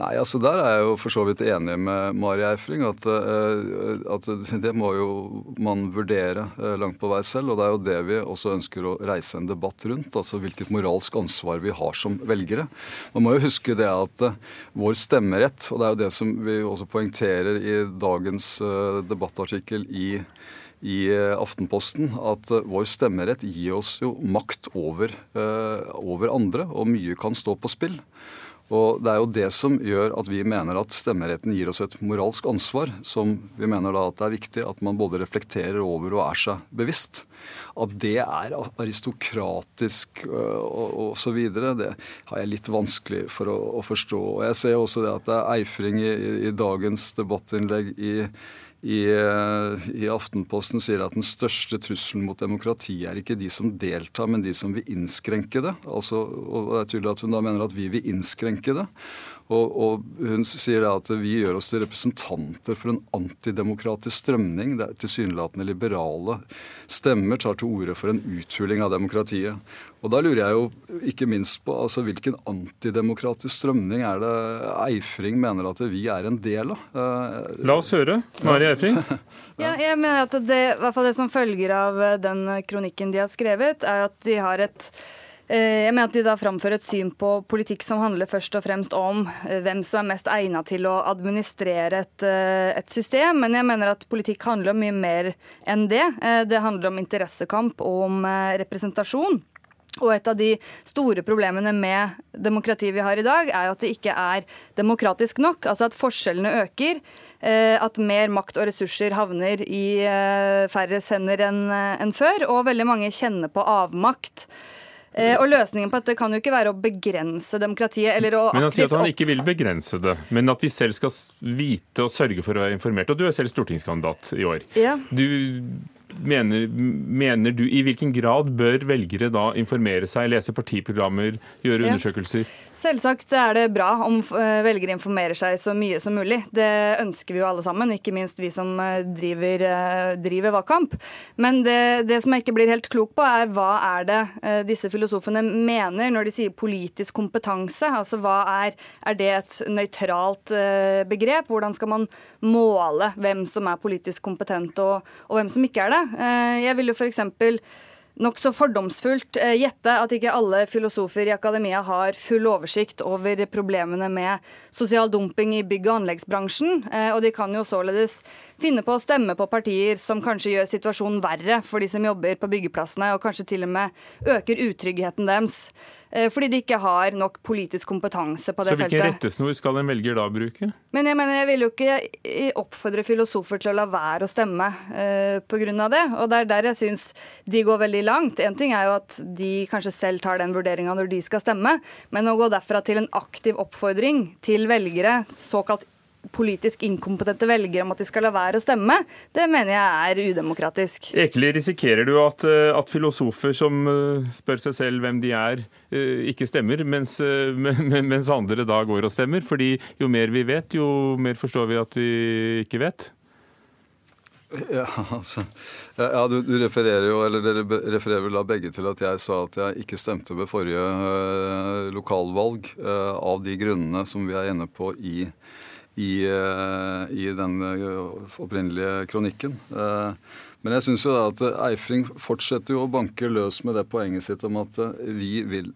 Nei, altså Der er jeg jo for så vidt enig med Mari Eifring. At, eh, at, det må jo man vurdere eh, langt på vei selv. Og det er jo det vi også ønsker å reise en debatt rundt. Altså hvilket moralsk ansvar vi har som velgere. Man må jo huske det at eh, vår stemmerett, og det er jo det som vi også poengterer i dagens debattartikkel i i Aftenposten at vår stemmerett gir oss jo makt over, over andre, og mye kan stå på spill. Og Det er jo det som gjør at vi mener at stemmeretten gir oss et moralsk ansvar, som vi mener da at det er viktig at man både reflekterer over og er seg bevisst. At det er aristokratisk øh, og osv., det har jeg litt vanskelig for å, å, forstå. Og Jeg ser også det at det er Eifring i, i dagens debattinnlegg i i, eh, i, Aftenposten sier at den største trusselen mot demokratiet er ikke de som deltar, men de som vil innskrenke det. Altså, og det er tydelig at Hun da mener at vi vil innskrenke det. Og, og, Hun sier at vi gjør oss til representanter for en antidemokratisk strømning. der Tilsynelatende liberale stemmer tar til orde for en uthuling av demokratiet. Og Da lurer jeg jo ikke minst på altså, hvilken antidemokratisk strømning er det Eifring mener at vi er en del av? Eh, La oss høre. Mari Eifring? ja, jeg mener at det, i hvert fall det som følger av den kronikken de har skrevet, er at de har et jeg mener at de da framfører et syn på politikk som handler først og fremst om eh, hvem som er mest egnet til å administrere et, eh, et, system. Men jeg mener at politikk handler om mye mer enn det. Det handler om interessekamp og om representasjon. Og et av de store problemene med demokratiet vi har i dag, er jo at det ikke er demokratisk nok. Altså at forskjellene øker. At mer makt og ressurser havner i færre hender enn før. Og veldig mange kjenner på avmakt. Eh, og Løsningen på dette kan jo ikke være å begrense demokratiet. eller å Men Han sier at han ikke vil begrense det, men at vi selv skal vite og sørge for å være informert. Og Du er selv stortingskandidat i år. Ja. Du mener, mener, du, I hvilken grad bør velgere da informere seg, lese partiprogrammer, gjøre undersøkelser? Selvsagt er det bra om eh, velgere informerer seg så mye som mulig. Det ønsker vi jo alle sammen, ikke minst vi som eh, driver, eh, driver valgkamp. Men det, det, som jeg ikke blir helt klok på, er hva er det disse filosofene mener når de sier politisk kompetanse? Altså hva er, er det et nøytralt begrep? Hvordan skal man måle hvem som er politisk kompetent og, og hvem som ikke er det? Jeg vil jo for eksempel nokså fordomsfullt eh, gjette at ikke alle filosofer i akademia har full oversikt over problemene med sosial dumping i bygg- og anleggsbransjen. Eh, og de kan jo således finne på å stemme på partier som kanskje gjør situasjonen verre for de som jobber på byggeplassene, og kanskje til og med øker utryggheten deres. Eh, fordi de ikke har nok politisk kompetanse på det feltet. Så hvilken rettesnor skal en velger da bruke? Men jeg mener, jeg vil jo ikke oppfordre filosofer til å la være å stemme uh, pga. det. Og det er der jeg syns de går veldig langt. En ting er jo at de kanskje selv tar den vurderinga når de skal stemme, men å gå derfra til en aktiv oppfordring til velgere, såkalt politisk inkompetente velgere om at de skal la være å stemme, det mener jeg er udemokratisk. Ekeli, risikerer du at, eh, at, filosofer som eh, spør seg selv hvem de er, eh, ikke stemmer, mens, mens andre da går og stemmer? Fordi jo mer vi vet, jo mer forstår vi at vi ikke vet? Ja, altså, ja du, du, refererer jo, eller Dere refererer vel da begge til at jeg sa at jeg ikke stemte ved forrige ø, lokalvalg ø, av de grunnene som vi er inne på i i, eh, i den eh, opprinnelige kronikken. Eh, men jeg syns jo da at Eifring fortsetter jo å banke løs med det poenget sitt om at vi vil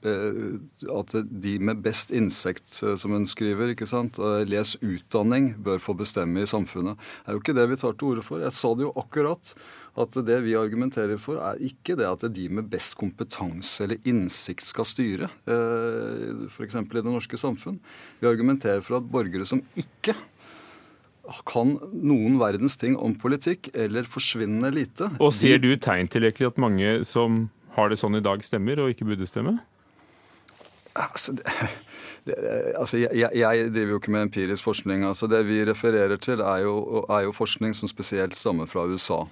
At de med best insekt, som hun skriver, ikke sant, les utdanning, bør få bestemme i samfunnet. Det er jo ikke det vi tar til orde for. Jeg sa det jo akkurat at det vi argumenterer for, er ikke det at de med best kompetanse eller innsikt skal styre, eh, f.eks. i det norske samfunn. Vi argumenterer for at borgere som ikke kan noen verdens ting om politikk, eller forsvinnende lite Og Ser du tegn til at mange som har det sånn i dag, stemmer og ikke burde stemme? Altså, det, altså jeg, jeg, driver jo ikke med empirisk forskning. altså Det vi refererer til, er jo, er jo, forskning som spesielt stammer fra USA.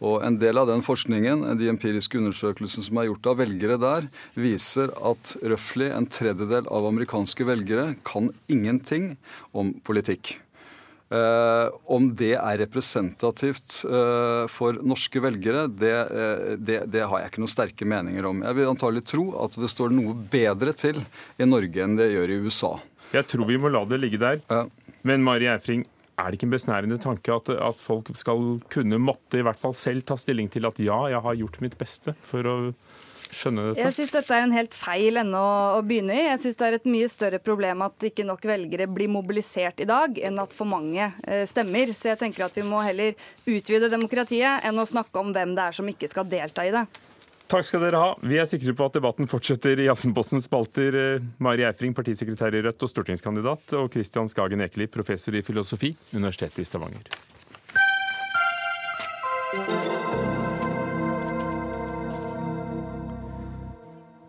Og En del av den forskningen, de empiriske undersøkelsene som er gjort av velgere der, viser at røftlig en tredjedel av amerikanske velgere kan ingenting om politikk. Uh, om det er representativt uh, for norske velgere, det, uh, det, det, har jeg ikke noen sterke meninger om. Jeg vil antagelig tro at det står noe bedre til i Norge enn det gjør i USA. Jeg tror vi må la det ligge der. Men Mari Eifring, er det ikke en besnærende tanke at, at folk skal kunne måtte i hvert fall selv ta stilling til at ja, jeg har gjort mitt beste for å skjønne dette? Jeg syns dette er en helt feil ende å, begynne i. Jeg syns det er et mye større problem at ikke nok velgere blir mobilisert i dag, enn at for mange eh, stemmer. Så jeg tenker at vi må heller utvide demokratiet enn å snakke om hvem det er som ikke skal delta i det. Takk skal dere ha. Vi er sikre på at debatten fortsetter i Aftenpostens spalter. Eh, Mari Eifring, partisekretær i Rødt og stortingskandidat, og Kristian Skagen Ekeli, professor i filosofi, Universitetet i Stavanger.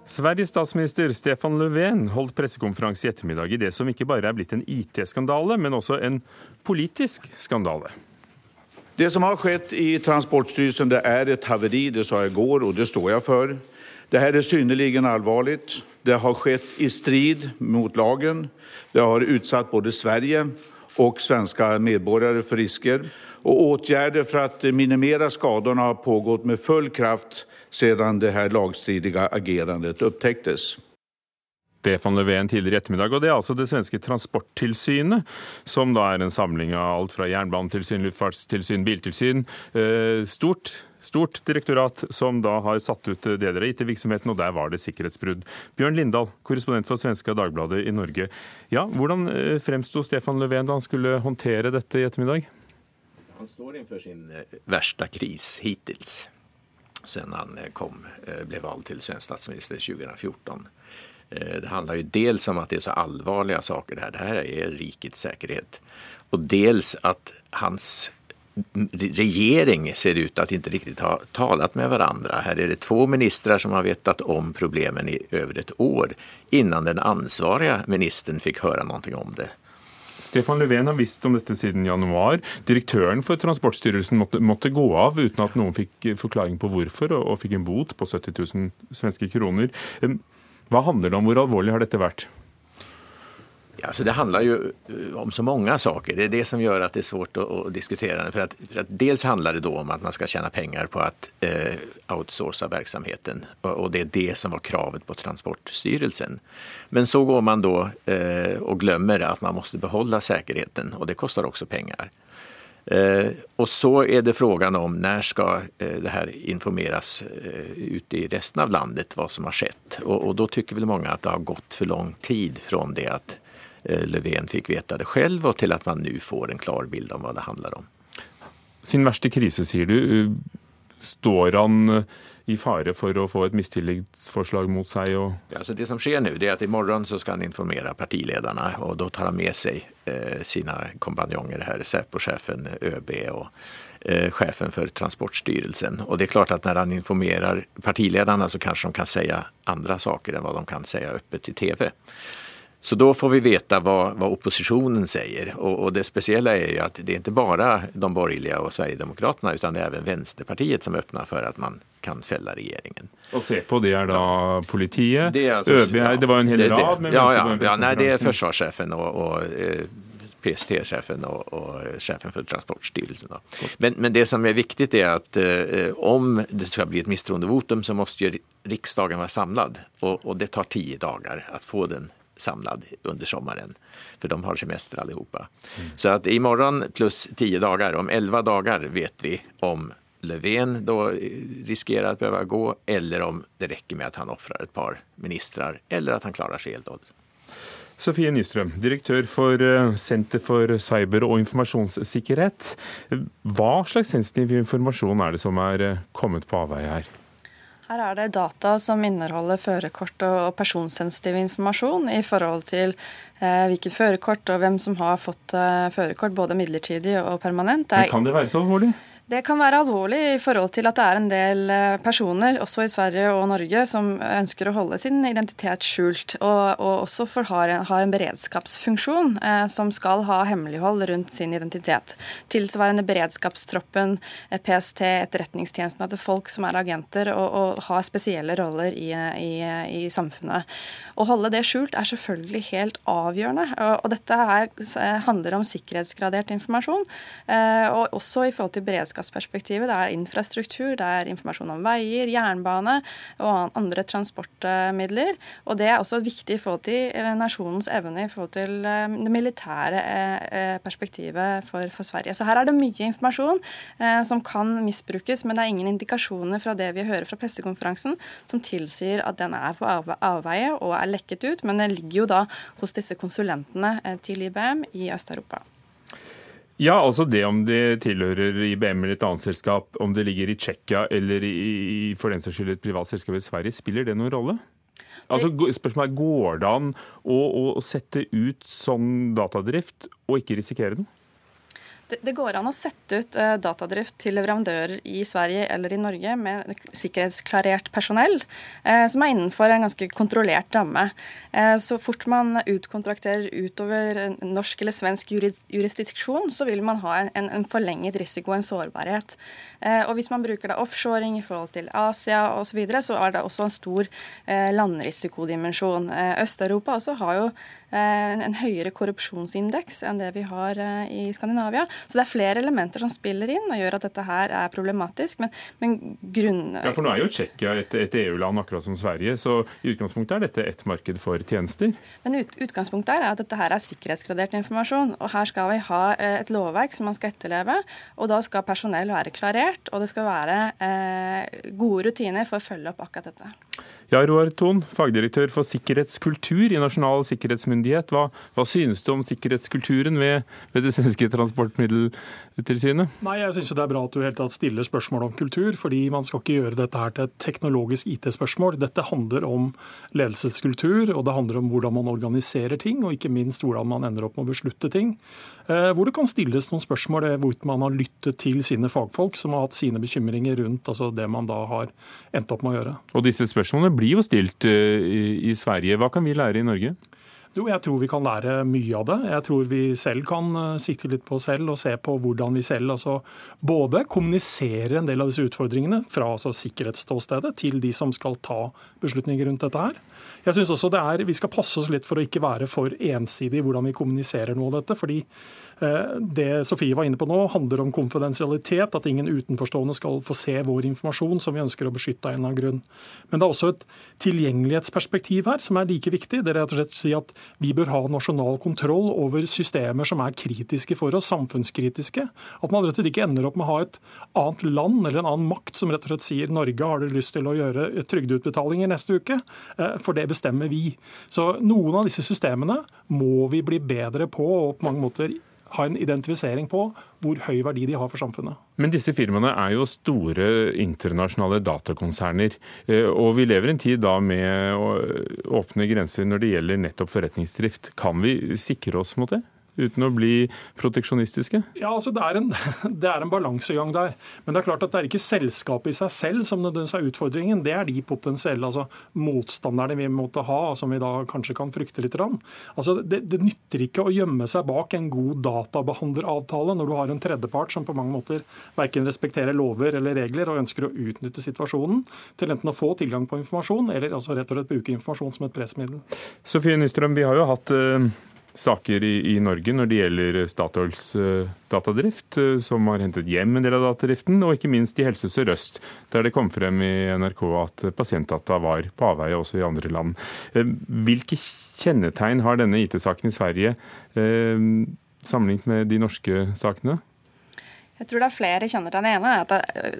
Sveriges statsminister Stefan Löfven holdt pressekonferanse i ettermiddag i det som ikke bare er blitt en IT-skandale, men også en politisk skandale. Det som har skjedd i Transportstyrelsen, det er et haveri. Det sa jeg i går, og det står jeg for. Dette er synnerlig alvorlig. Det har skjedd i strid mot lagen. Det har utsatt både Sverige og svenske medborgere for risker. Og åtgärder for att minimere skadorna har pågått med full kraft sedan det her lagstridiga agerandet opptektes. Stefan Löfven tidligere i ettermiddag. og Det er altså det svenske Transporttilsynet, som da er en samling av alt fra jernbanetilsyn, luftfartstilsyn, biltilsyn. Eh, stort, stort direktorat som da har satt ut det dere har gitt til virksomheten, og der var det sikkerhetsbrudd. Bjørn Lindahl, korrespondent for svenska Dagbladet i Norge. Ja, Hvordan eh, fremsto Stefan Löfven da han skulle håndtere dette i ettermiddag? Han står innenfor sin eh, verste kris hittil sen han eh, kom, eh, ble valgt til svensk statsminister 2014. Eh, det handler jo dels om at det er så alvorlige saker. Det her, det her er rikets sikkerhet. Og dels at hans regjering ser ut til at ikke riktig ha talat med hverandre. Her er det to ministre som har vetat om problemen i over et år, innan den ansvarige ministeren fikk høre noe om det. Stefan Löfven har visst om dette siden januar. Direktøren for Transportstyrelsen måtte, måtte, gå av uten at noen fikk forklaring på hvorfor, og, og fikk en bot på 70 000 svenske kroner. Hva handler det om? Hvor alvorlig har dette vært? Alltså det handlar ju eh, om så många saker. Det är det som gör att det är svårt att diskutera det. För att, för att dels handlar det då om att man ska tjäna pengar på att eh, outsourca verksamheten. Och, och, det är det som var kravet på Transportstyrelsen. Men så går man då eh, och glömmer att man måste behålla säkerheten och det kostar också pengar. Eh, och så är det frågan om när ska eh, det här informeras eh, ute i resten av landet vad som har skett. Och, och då tycker väl många att det har gått för lång tid från det Eh, Löfven fikk vite det selv, og til at man nå får en klar bild om hva det handler om. Sin verste krise, sier du. Står han eh, i fare for å få et mistillitsforslag mot seg? Ja, så det som skjer nå, er at i morgen så skal han informere partilederne, og da tar han med seg eh, sine kompanjonger her, Säpo-sjefen, ÖB og eh, sjefen for Transportstyrelsen. Og det er klart at når han informerer partilederne, så kanskje de kan si andre saker enn hva de kan si åpent i TV. Så då får vi veta vad, vad oppositionen säger. Och, och, det speciella är ju att det är inte bara de borgerliga och Sverigedemokraterna utan det är även Vänsterpartiet som öppnar för att man kan fälla regeringen. Och se på det är då politiet, det, alltså, ÖB, ja, det var en hel det, rad med ja, ja, ja, nej, det är försvarschefen och, och eh, PST-sjefen og, og, sjefen for Transportstyrelsen. Men, men, det som er viktig, er at eh, om det skal bli et mistroendevotum, så må riksdagen være samlet. Og, og, det tar ti dager å få den samlad under sommaren. För de har semester allihopa. Mm. Så att imorgon plus tio dagar, om elva dagar vet vi om Löfven då riskerar att behöva gå eller om det räcker med att han offrar ett par ministrar eller att han klarar sig helt och hållet. Sofie Nystrøm, direktør for eh, Senter for cyber- og informasjonssikkerhet. Hva slags sensitiv informasjon er det som er eh, kommet på avveie her? Her er det data som inneholder førerkort og personsensitiv informasjon i forhold til eh, hvilket førerkort og hvem som har fått eh, førerkort, både midlertidig og permanent. Men kan det være så alvorlig? Det kan være alvorlig i forhold til at det er en del eh, personer, også i Sverige og Norge, som ønsker å holde sin identitet skjult, og, og også for har, en, har en beredskapsfunksjon eh, som skal ha hemmelighold rundt sin identitet. Tilsvarende beredskapstroppen, eh, PST, etterretningstjenestene til folk som er agenter og, og har spesielle roller i, i, i, samfunnet. Å holde det skjult er selvfølgelig helt avgjørende, og, og dette her eh, handler om sikkerhetsgradert informasjon, eh, og også i forhold til beredskap beredskapsperspektivet. Det er infrastruktur, det er informasjon om veier, jernbane og andre transportmidler. Og det er også viktig i forhold til eh, nasjonens evne i forhold til eh, det militære eh, perspektivet for, for Sverige. Så her er det mye informasjon som kan misbrukes, men det er ingen indikasjoner fra det vi hører fra pressekonferansen som tilsier at den er på avveie og er lekket ut. Men den ligger jo da hos disse konsulentene til IBM i Øst-Europa. Ja, altså det om det tilhører IBM eller et annet selskap, om det ligger i Tsjekkia eller i, for den saks skyld et privat selskap i Sverige, spiller det noen rolle? Altså, spørsmålet er, Går det an å, å, sette ut sånn datadrift og ikke risikere noe? Det, det, går an å sette ut uh, datadrift til leverandører i Sverige eller i Norge med sikkerhetsklarert personell, uh, som er innenfor en ganske kontrollert ramme. Uh, så fort man utkontrakterer utover norsk eller svensk jurisdiksjon, så vil man ha en, en forlenget risiko, en sårbarhet. og hvis man bruker da offshoring i forhold til Asia osv., så, videre, så er det også en stor landrisikodimensjon. Øst-Europa også har jo en høyere korrupsjonsindeks enn det vi har i Skandinavia. Så det er flere elementer som spiller inn og gjør at dette her er problematisk. Men, men grunn... Ja, for nå er jo Tsjekkia et, et EU-land akkurat som Sverige, så i utgangspunktet er dette et marked for tjenester? Men ut, utgangspunktet er at dette her er sikkerhetsgradert informasjon. Og her skal vi ha eh, et lovverk som man skal etterleve, og da skal personell være klarert, og det skal være eh, gode rutiner for å følge opp akkurat dette. Ja, Roar Thon, fagdirektør for sikkerhetskultur i Nasjonal sikkerhetsmyndighet. Hva, hva synes du om sikkerhetskulturen ved, ved det svenske transportmiddeltilsynet? Nei, Jeg synes det er bra at du helt tatt stiller spørsmål om kultur, fordi man skal ikke gjøre dette her til et teknologisk IT-spørsmål. Dette handler om ledelseskultur, og det handler om hvordan man organiserer ting, og ikke minst hvordan man ender opp med å beslutte ting. Eh, hvor det kan stilles noen spørsmål hvor man har lyttet til sine fagfolk, som har hatt sine bekymringer rundt altså det man da har endt opp med å gjøre. Og disse spørsmålene blir jo stilt eh, i Sverige. Hva kan vi lære i Norge? Jo, jeg tror vi kan lære mye av det. Jeg tror vi selv kan sitte sikte litt på oss selv og se på hvordan vi selv altså, både kommuniserer en del av disse utfordringene fra altså, sikkerhetsståstedet til de som skal ta beslutninger rundt dette her. Jeg synes også er, Vi skal passe oss litt for å ikke være for ensidig i hvordan vi kommuniserer noe av dette. fordi Eh, det Sofie var inne på nå, handler om konfidensialitet, at ingen utenforstående skal få se vår informasjon som vi ønsker å beskytte av en eller annen grunn. Men det er også et tilgjengelighetsperspektiv her som er like viktig. Det er rett og slett å si at vi bør ha nasjonal kontroll over systemer som er kritiske for oss, samfunnskritiske. At man rett og slett ikke ender opp med å ha et annet land eller en annen makt som rett og slett sier Norge har du lyst til å gjøre trygdeutbetalinger neste uke, eh, for det bestemmer vi. Så noen av disse systemene må vi bli bedre på og på mange måter ha en identifisering på hvor høy verdi de har for samfunnet. Men disse firmaene er jo store internasjonale datakonserner. Eh, og vi lever en tid da med åpne grenser når det gjelder nettopp forretningsdrift. Kan vi sikre oss mot det? Uten å bli proteksjonistiske? Ja, altså det er, en, det er en balansegang der. Men det er klart at det er ikke selskapet i seg selv som nødvendigvis er utfordringen. Det er de potensielle altså motstanderne vi måtte ha, som vi da kanskje kan frykte litt. Altså det, det nytter ikke å gjemme seg bak en god databehandleravtale når du har en tredjepart som på mange måter verken respekterer lover eller regler og ønsker å utnytte situasjonen til enten å få tilgang på informasjon eller altså rett og slett bruke informasjon som et pressmiddel. Sofie Nystrøm, vi har jo hatt uh saker i, i, Norge når det gjelder Statoils uh, datadrift, uh, som har hentet hjem en del av datadriften, og ikke minst i Helse Sør-Øst, der det kom frem i NRK at pasientdata var på avveie også i andre land. Uh, hvilke kjennetegn har denne IT-saken i Sverige sammenlignet med de norske sakene? Jeg tror det er flere kjenner Det ene. at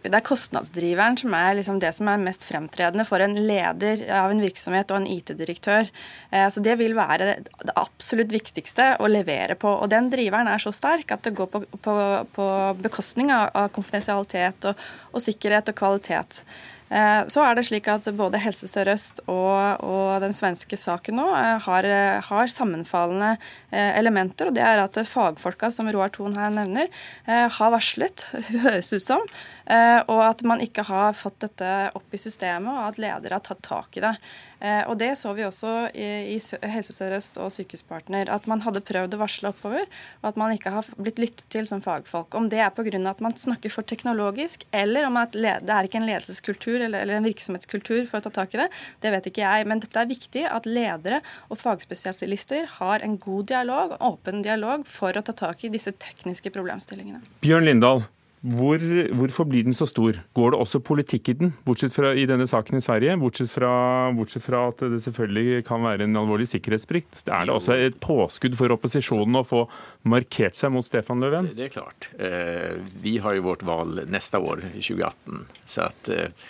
Det er kostnadsdriveren som er liksom det som er mest fremtredende for en leder av en virksomhet og en IT-direktør. Eh, så Det vil være det absolutt viktigste å levere på. Og Den driveren er så sterk at det går på, på, på bekostning av konfidensialitet og, og sikkerhet og kvalitet. Eh, så er det slik at både Helse Sør-Øst og, og, den svenske saken nå eh, har, har, sammenfallende eh, elementer. og Det er at fagfolka som Roar Thon her nevner, har varslet, høres ut som, og at man ikke har fått dette opp i systemet, og at ledere har tatt tak i det. Eh, og Det så vi også i, i Helse Sør-Øst og Sykehuspartner, at man hadde prøvd å varsle oppover, og at man ikke har blitt lyttet til som fagfolk. Om det er pga. at man snakker for teknologisk, eller om at det er ikke en ledelseskultur eller, eller, en virksomhetskultur for å ta tak i det, det vet ikke jeg. Men dette er viktig at ledere og fagspesialister har en god dialog, åpen dialog, for å ta tak i disse tekniske problemstillingene. Bjørn Lindahl, hvor, hvorfor blir den så stor? Går det også politikk i den, bortsett fra i denne saken i Sverige? Bortsett fra, bortsett fra at det selvfølgelig kan være en alvorlig sikkerhetsbrikt. Er det også et påskudd for opposisjonen å få markert seg mot Stefan Löfven? Det, det er klart. Eh, vi har jo vårt valg neste år, i 2018. så at eh,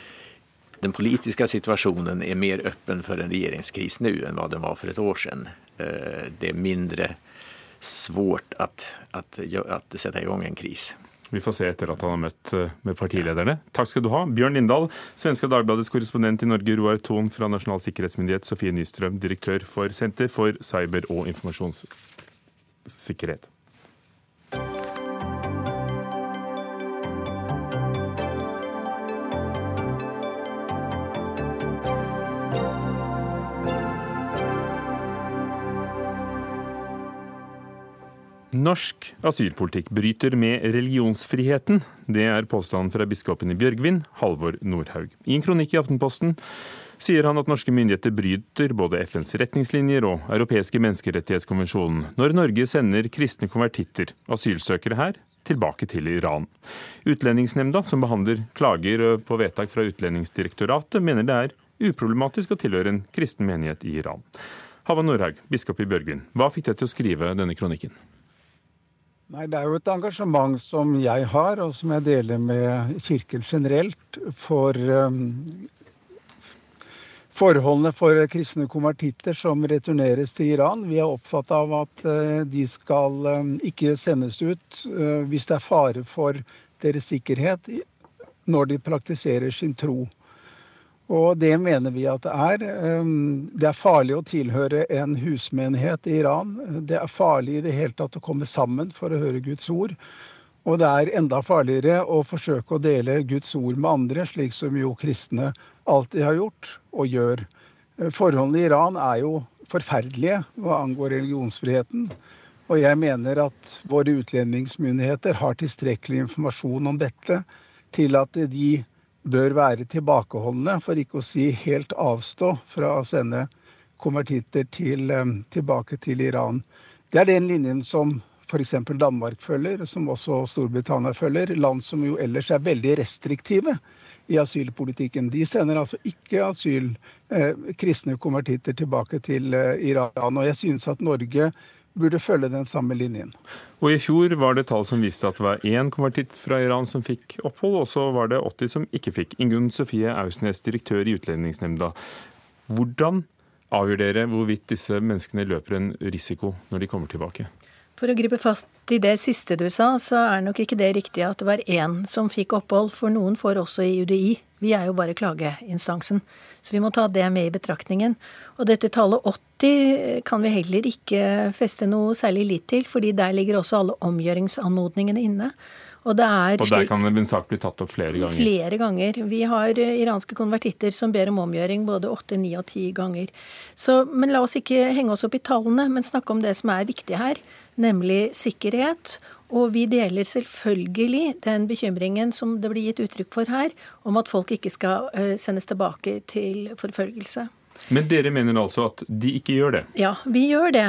den politiske situasjonen er mer åpen for en regjeringskris nå enn hva den var for et år siden. Eh, det er mindre svårt å sette i gang en kris. Vi får se etter at han har møtt eh, med partilederne. Takk skal du ha. Bjørn Lindahl, Svenska Dagbladets korrespondent i Norge, Roar Thon fra Nasjonal sikkerhetsmyndighet, Sofie Nystrøm, direktør for Senter for cyber- og informasjonssikkerhet. Norsk asylpolitikk bryter med religionsfriheten. Det er påstanden fra biskopen i Bjørgvin, Halvor Nordhaug. I en kronikk i Aftenposten sier han at norske myndigheter bryter både FNs retningslinjer og europeiske menneskerettighetskonvensjonen når Norge sender kristne konvertitter, asylsøkere her, tilbake til Iran. Utlendingsnemnda, som behandler klager på vedtak fra Utlendingsdirektoratet, mener det er uproblematisk å tilhøre en kristen menighet i Iran. Hava Nordhaug, biskop i Bjørgvin, hva fikk deg til å skrive denne kronikken? Nei, Det er jo et engasjement som jeg har, og som jeg deler med Kirken generelt, for um, forholdene for kristne konvertitter som returneres til Iran. Vi er opptatt av at uh, de skal um, ikke sendes ut uh, hvis det er fare for deres sikkerhet når de praktiserer sin tro. Og det mener vi at det er. Ehm, det er farlig å tilhøre en husmenighet i Iran. Det er farlig i det hele tatt å komme sammen for å høre Guds ord. Og det er enda farligere å forsøke å dele Guds ord med andre, slik som jo kristne alltid har gjort og gjør. Forholdene i Iran er jo forferdelige hva angår religionsfriheten. Og jeg mener at våre utlendingsmyndigheter har tilstrekkelig informasjon om dette til at de bør være tilbakeholdne, for ikke å si helt avstå fra å sende konvertitter til, eh, tilbake til Iran. Det er den linjen som f.eks. Danmark følger, som også Storbritannia følger. Land som jo ellers er veldig restriktive i asylpolitikken. De sender altså ikke asyl, eh, kristne konvertitter tilbake til eh, Iran. Og jeg synes at Norge burde følge den samme linjen. Og I fjor var det tall som viste at det var én konvertitt fra Iran som fikk opphold, og så var det 80 som ikke fikk. Ingunn Sofie Ausnes, direktør i Utlendingsnemnda. Hvordan avgjør dere hvorvidt disse menneskene løper en risiko når de kommer tilbake? For å gripe fast i det siste du sa, så er nok ikke det riktig at det var én som fikk opphold, for noen får også i UDI. Vi er jo bare klageinstansen, så vi må ta det med i betraktningen. Og dette tallet 80 kan vi heller ikke feste noe særlig lit til, fordi der ligger også alle omgjøringsanmodningene inne. Og, og, der kan en sak bli tatt opp flere ganger? Flere ganger. Vi har iranske konvertitter som ber om omgjøring både åtte, ni og ti ganger. Så, men la oss ikke henge oss opp i tallene, men snakke om det som er viktig her nemlig sikkerhet. Og vi deler selvfølgelig den bekymringen som det blir gitt uttrykk for her, om at folk ikke skal eh, sendes tilbake til forfølgelse. Men dere mener altså at de ikke gjør det? Ja, vi gjør det.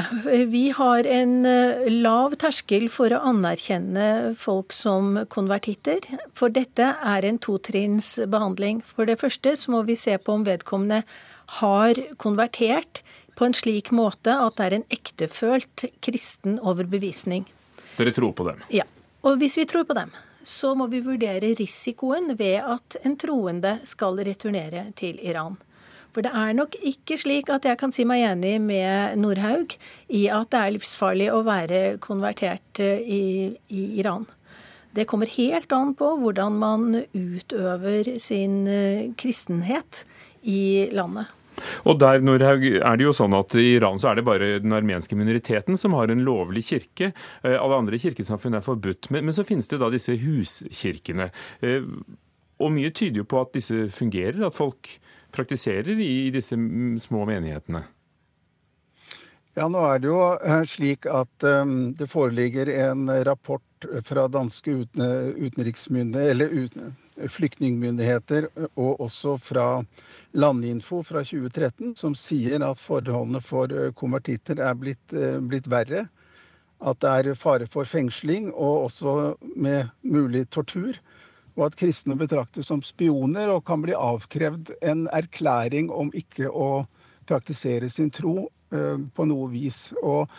Vi har en eh, lav terskel for å anerkjenne folk som konvertitter. For dette er en totrinnsbehandling. For det første så må vi se på om vedkommende har konvertert på en slik måte at det er en ektefølt kristen overbevisning. Dere tror på dem? Ja. Og hvis vi tror på dem, så må vi vurdere risikoen ved at en troende skal returnere til Iran. For det er nok ikke slik at jeg kan si meg enig med Nordhaug i at det er livsfarlig å være konvertert eh, i, i Iran. Det kommer helt an på hvordan man utøver sin eh, kristenhet i landet. Og der Nordhaug, er det jo sånn at I Iran så er det bare den armenske minoriteten som har en lovlig kirke. Eh, alle andre kirkesamfunn er forbudt. Men, men så finnes det da disse huskirkene. Og mye tyder jo på at disse fungerer, at folk praktiserer i disse små menighetene. Ja, nå er det jo eh, slik at um, det foreligger en rapport fra danske utenriksmyndigheter, eller uten, flyktningmyndigheter, og også fra Landinfo fra 2013 som sier at forholdene for eh, konvertitter er blitt, eh, blitt verre. At det er fare for fengsling, og også med mulig tortur. Og at kristne betraktes som spioner og kan bli avkrevd en erklæring om ikke å praktisere sin tro uh, på noe vis. Og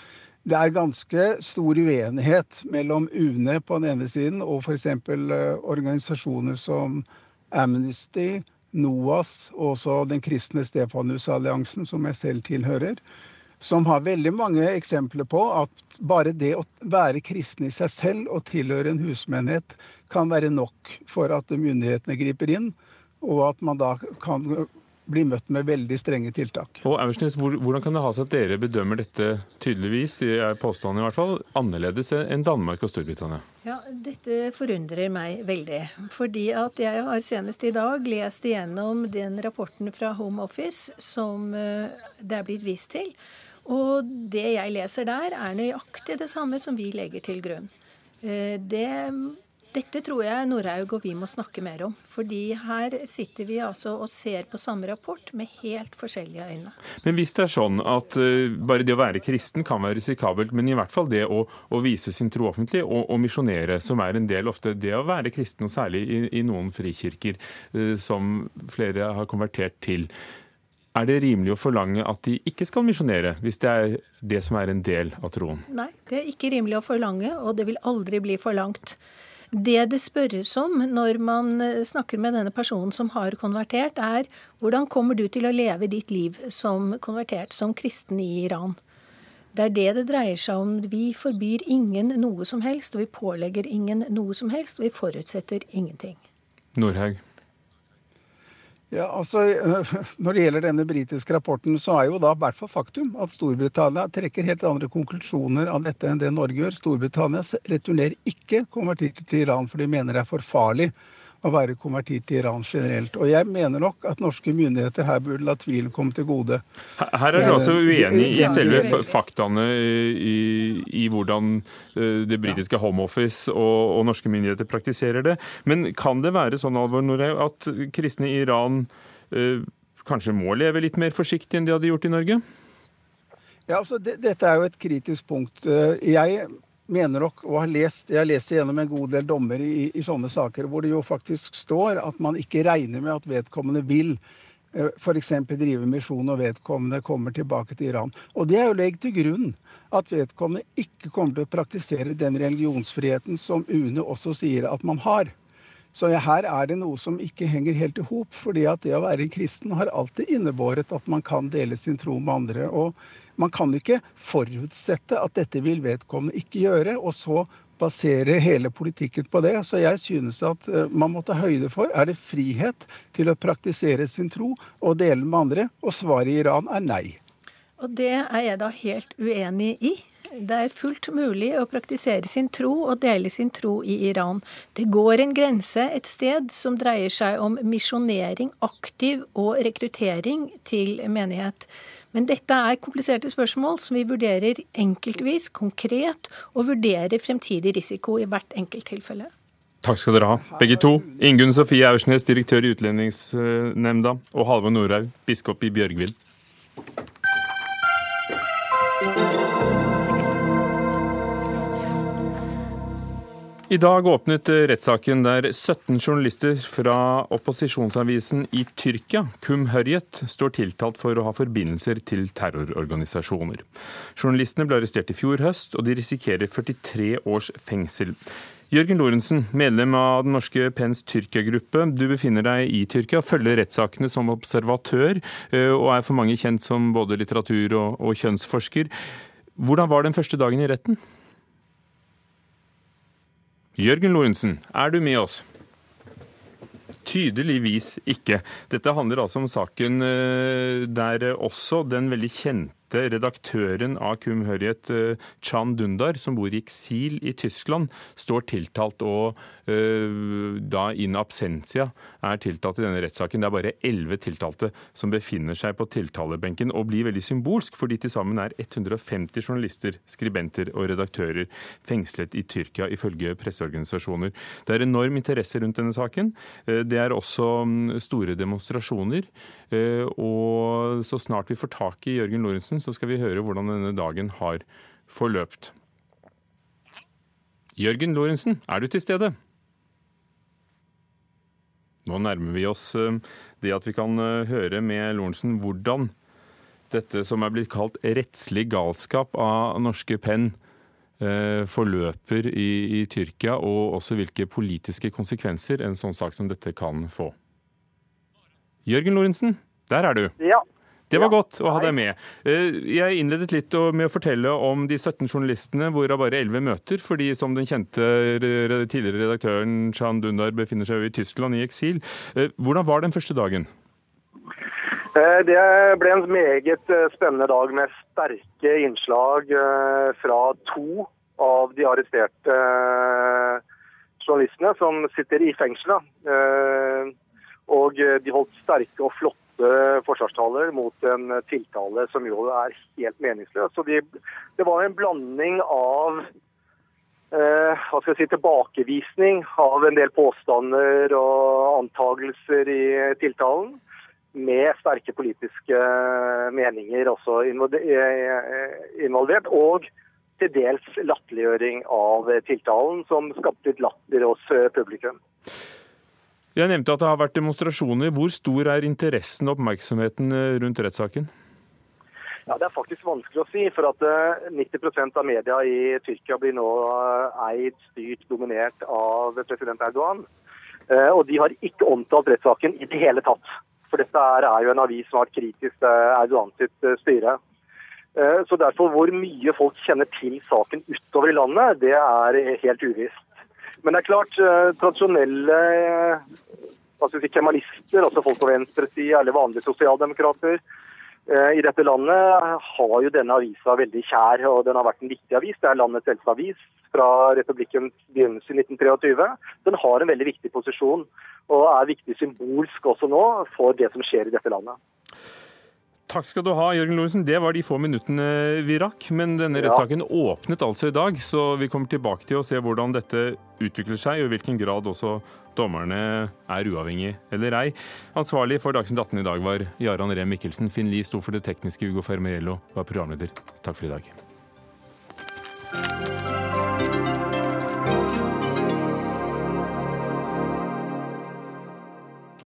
det er ganske stor uenighet mellom UNE på den ene siden og f.eks. Uh, organisasjoner som Amnesty, NOAS og også Den kristne Stefanusalliansen, som jeg selv tilhører, som har veldig mange eksempler på at bare det å være kristen i seg selv og tilhøre en husmenighet kan være nok for at myndighetene griper inn, og at man da kan bli møtt med veldig strenge tiltak. Og Aursnes, Hvordan kan det ha seg at dere bedømmer dette tydeligvis, er påstanden i hvert fall, annerledes enn Danmark og Storbritannia? Ja, Dette forundrer meg veldig. Fordi at jeg har senest i dag lest igjennom den rapporten fra Home Office som eh, det er blitt vist til. Og det jeg leser der, er nøyaktig det samme som vi legger til grunn. Eh, det dette tror jeg Norhaug og vi må snakke mer om. Fordi her sitter vi altså og ser på samme rapport med helt forskjellige øyne. Men hvis det er sånn at uh, bare det å være kristen kan være risikabelt, men i hvert fall det å, å vise sin tro offentlig og, og, misjonere, som er en del ofte det å være kristen, og særlig i, i noen frikirker uh, som flere har konvertert til. Er det rimelig å forlange at de ikke skal misjonere, hvis det er det som er en del av troen? Nei, det er ikke rimelig å forlange, og det vil aldri bli forlangt. Det det spørres om når man eh, snakker med denne personen som har konvertert, er hvordan kommer du til å leve ditt liv som konvertert, som kristen i Iran? Det er det det dreier seg om. Vi forbyr ingen noe som helst, og vi pålegger ingen noe som helst, og vi forutsetter ingenting. Nordhaug. Ja, altså, Når det gjelder denne britiske rapporten, så er jo da i hvert fall faktum at Storbritannia trekker helt andre konklusjoner av dette enn det Norge gjør. Storbritannia returnerer ikke konvertitter til Iran, for de mener det er for farlig å være konvertitt til Iran generelt. Og jeg mener nok at norske myndigheter her burde la tvilen komme til gode. Her er du altså uenig i selve faktaene i, i hvordan eh, det britiske Home Office og, og, norske myndigheter praktiserer det. Men kan det være sånn Alvor Norheim, at kristne i Iran eh, kanskje må leve litt mer forsiktig enn de hadde gjort i Norge? Ja, altså, det, Dette er jo et kritisk punkt. Eh, jeg mener nok, og har lest, jeg har lest igjennom en god del dommer i, i, sånne saker, hvor det jo faktisk står at man ikke regner med at vedkommende vil eh, f.eks. drive misjon og vedkommende kommer tilbake til Iran. Og det er jo legget til grunn at vedkommende ikke kommer til å praktisere den religionsfriheten som UNE også sier at man har. Så her er det noe som ikke henger helt i hop. fordi at det å være en kristen har alltid innebåret at man kan dele sin tro med andre. Og man kan ikke forutsette at dette vil vedkommende ikke gjøre, og så basere hele politikken på det. Så jeg synes at eh, man må ta høyde for er det frihet til å praktisere sin tro og dele med andre, og svaret i Iran er nei. Og det er jeg da helt uenig i. Det er fullt mulig å praktisere sin tro og dele sin tro i Iran. Det går en grense et sted som dreier seg om misjonering, aktiv og rekruttering til menighet. Men dette er kompliserte spørsmål som vi vurderer enkeltvis, konkret, og vurderer fremtidig risiko i hvert enkelttilfelle. Takk skal dere ha, begge to. Ingunn Sofie Aursnes, direktør i Utlendingsnemnda, og Halvor Norhaug, biskop i Bjørgvin. I dag åpnet rettssaken der 17 journalister fra opposisjonsavisen i Tyrkia, Kum Hurriyet, står tiltalt for å ha forbindelser til terrororganisasjoner. Journalistene ble arrestert i fjor høst, og de risikerer 43 års fengsel. Jørgen Lorentzen, medlem av den norske Pens Tyrkia-gruppe. Du befinner deg i Tyrkia, følger rettssakene som observatør, eh, og er for mange kjent som både litteratur- og kjønnsforsker. Hvordan var den første dagen i retten? Jørgen Lorentzen, er du med oss? Tydeligvis ikke. Dette handler altså om saken eh, der også den veldig kjente møtte redaktøren av Kum Hurriyet, eh, Chan Dundar, som bor i eksil i Tyskland, står tiltalt og uh, da in absentia er tiltalt i denne rettssaken. Det er bare elleve tiltalte som befinner seg på tiltalebenken, og blir veldig symbolsk, fordi til sammen er 150 journalister, skribenter og redaktører fengslet i Tyrkia, ifølge presseorganisasjoner. Det er enorm interesse rundt denne saken. Uh, det er også um, store demonstrasjoner. Og så snart vi får tak i Jørgen Lorentzen, så skal vi høre hvordan denne dagen har forløpt. Jørgen Lorentzen, er du til stede? Nå nærmer vi oss eh, det at vi kan eh, høre med Lorentzen hvordan dette som er blitt kalt rettslig galskap av norske Penn, eh, forløper i, i, Tyrkia, og også hvilke politiske konsekvenser en sånn sak som dette kan få. Jørgen Lorentzen, der er du. Ja, det var godt å ha deg med. Eh, jeg innledet litt med å fortelle om de 17 journalistene, hvorav bare 11 møter, fordi som den kjente tidligere redaktøren Chan Dundar befinner seg i Tyskland i eksil. Eh, hvordan var den første dagen? Eh, det ble en meget spennende dag med sterke innslag fra to av de arresterte journalistene som sitter i fengsel. Og de holdt sterke og flotte forsvarstaler mot en tiltale som jo er helt meningsløs. Så de, det var en blanding av eh, hva skal jeg si, tilbakevisning av en del påstander og antagelser i tiltalen, med sterke politiske meninger også involvert. Og til dels latterliggjøring av tiltalen, som skapte litt latter hos publikum. Jeg nevnte at det har vært demonstrasjoner. Hvor stor er interessen og oppmerksomheten eh, rundt rettssaken? Ja, Det er faktisk vanskelig å si. For at 90 eh, av media i Tyrkia blir nå eh, eid, styrt, dominert av president Erdogan. Og de har ikke omtalt rettssaken i det hele tatt. For dette er jo en avis som har vært kritisk til Erdogan sitt styre. Så derfor hvor mye folk kjenner til saken utover i landet, det er helt uvisst. Men det er klart, eh, tradisjonelle eh, hva si, kemalister, altså folk på venstresida eller vanlige sosialdemokrater, Eh, I dette landet har jo denne avisa veldig kjær, og den har vært en viktig avis. Det er landets eldste avis fra republikkens begynnelse i 1923. Den har en veldig viktig posisjon, og er viktig symbolsk også nå for det som skjer i dette landet. Takk skal du ha, Jørgen Lorentzen. Det var de få minuttene vi rakk. Men denne Ja. rettssaken åpnet altså i dag, så vi kommer tilbake til å se hvordan dette utvikler seg, og i hvilken grad også dommerne er uavhengige eller ei. Ansvarlig for Dagsnytt 18 i dag var Jaran Ree Mikkelsen. Finn Lie sto for det tekniske, Ugo Fermarello var programleder. Takk for i dag.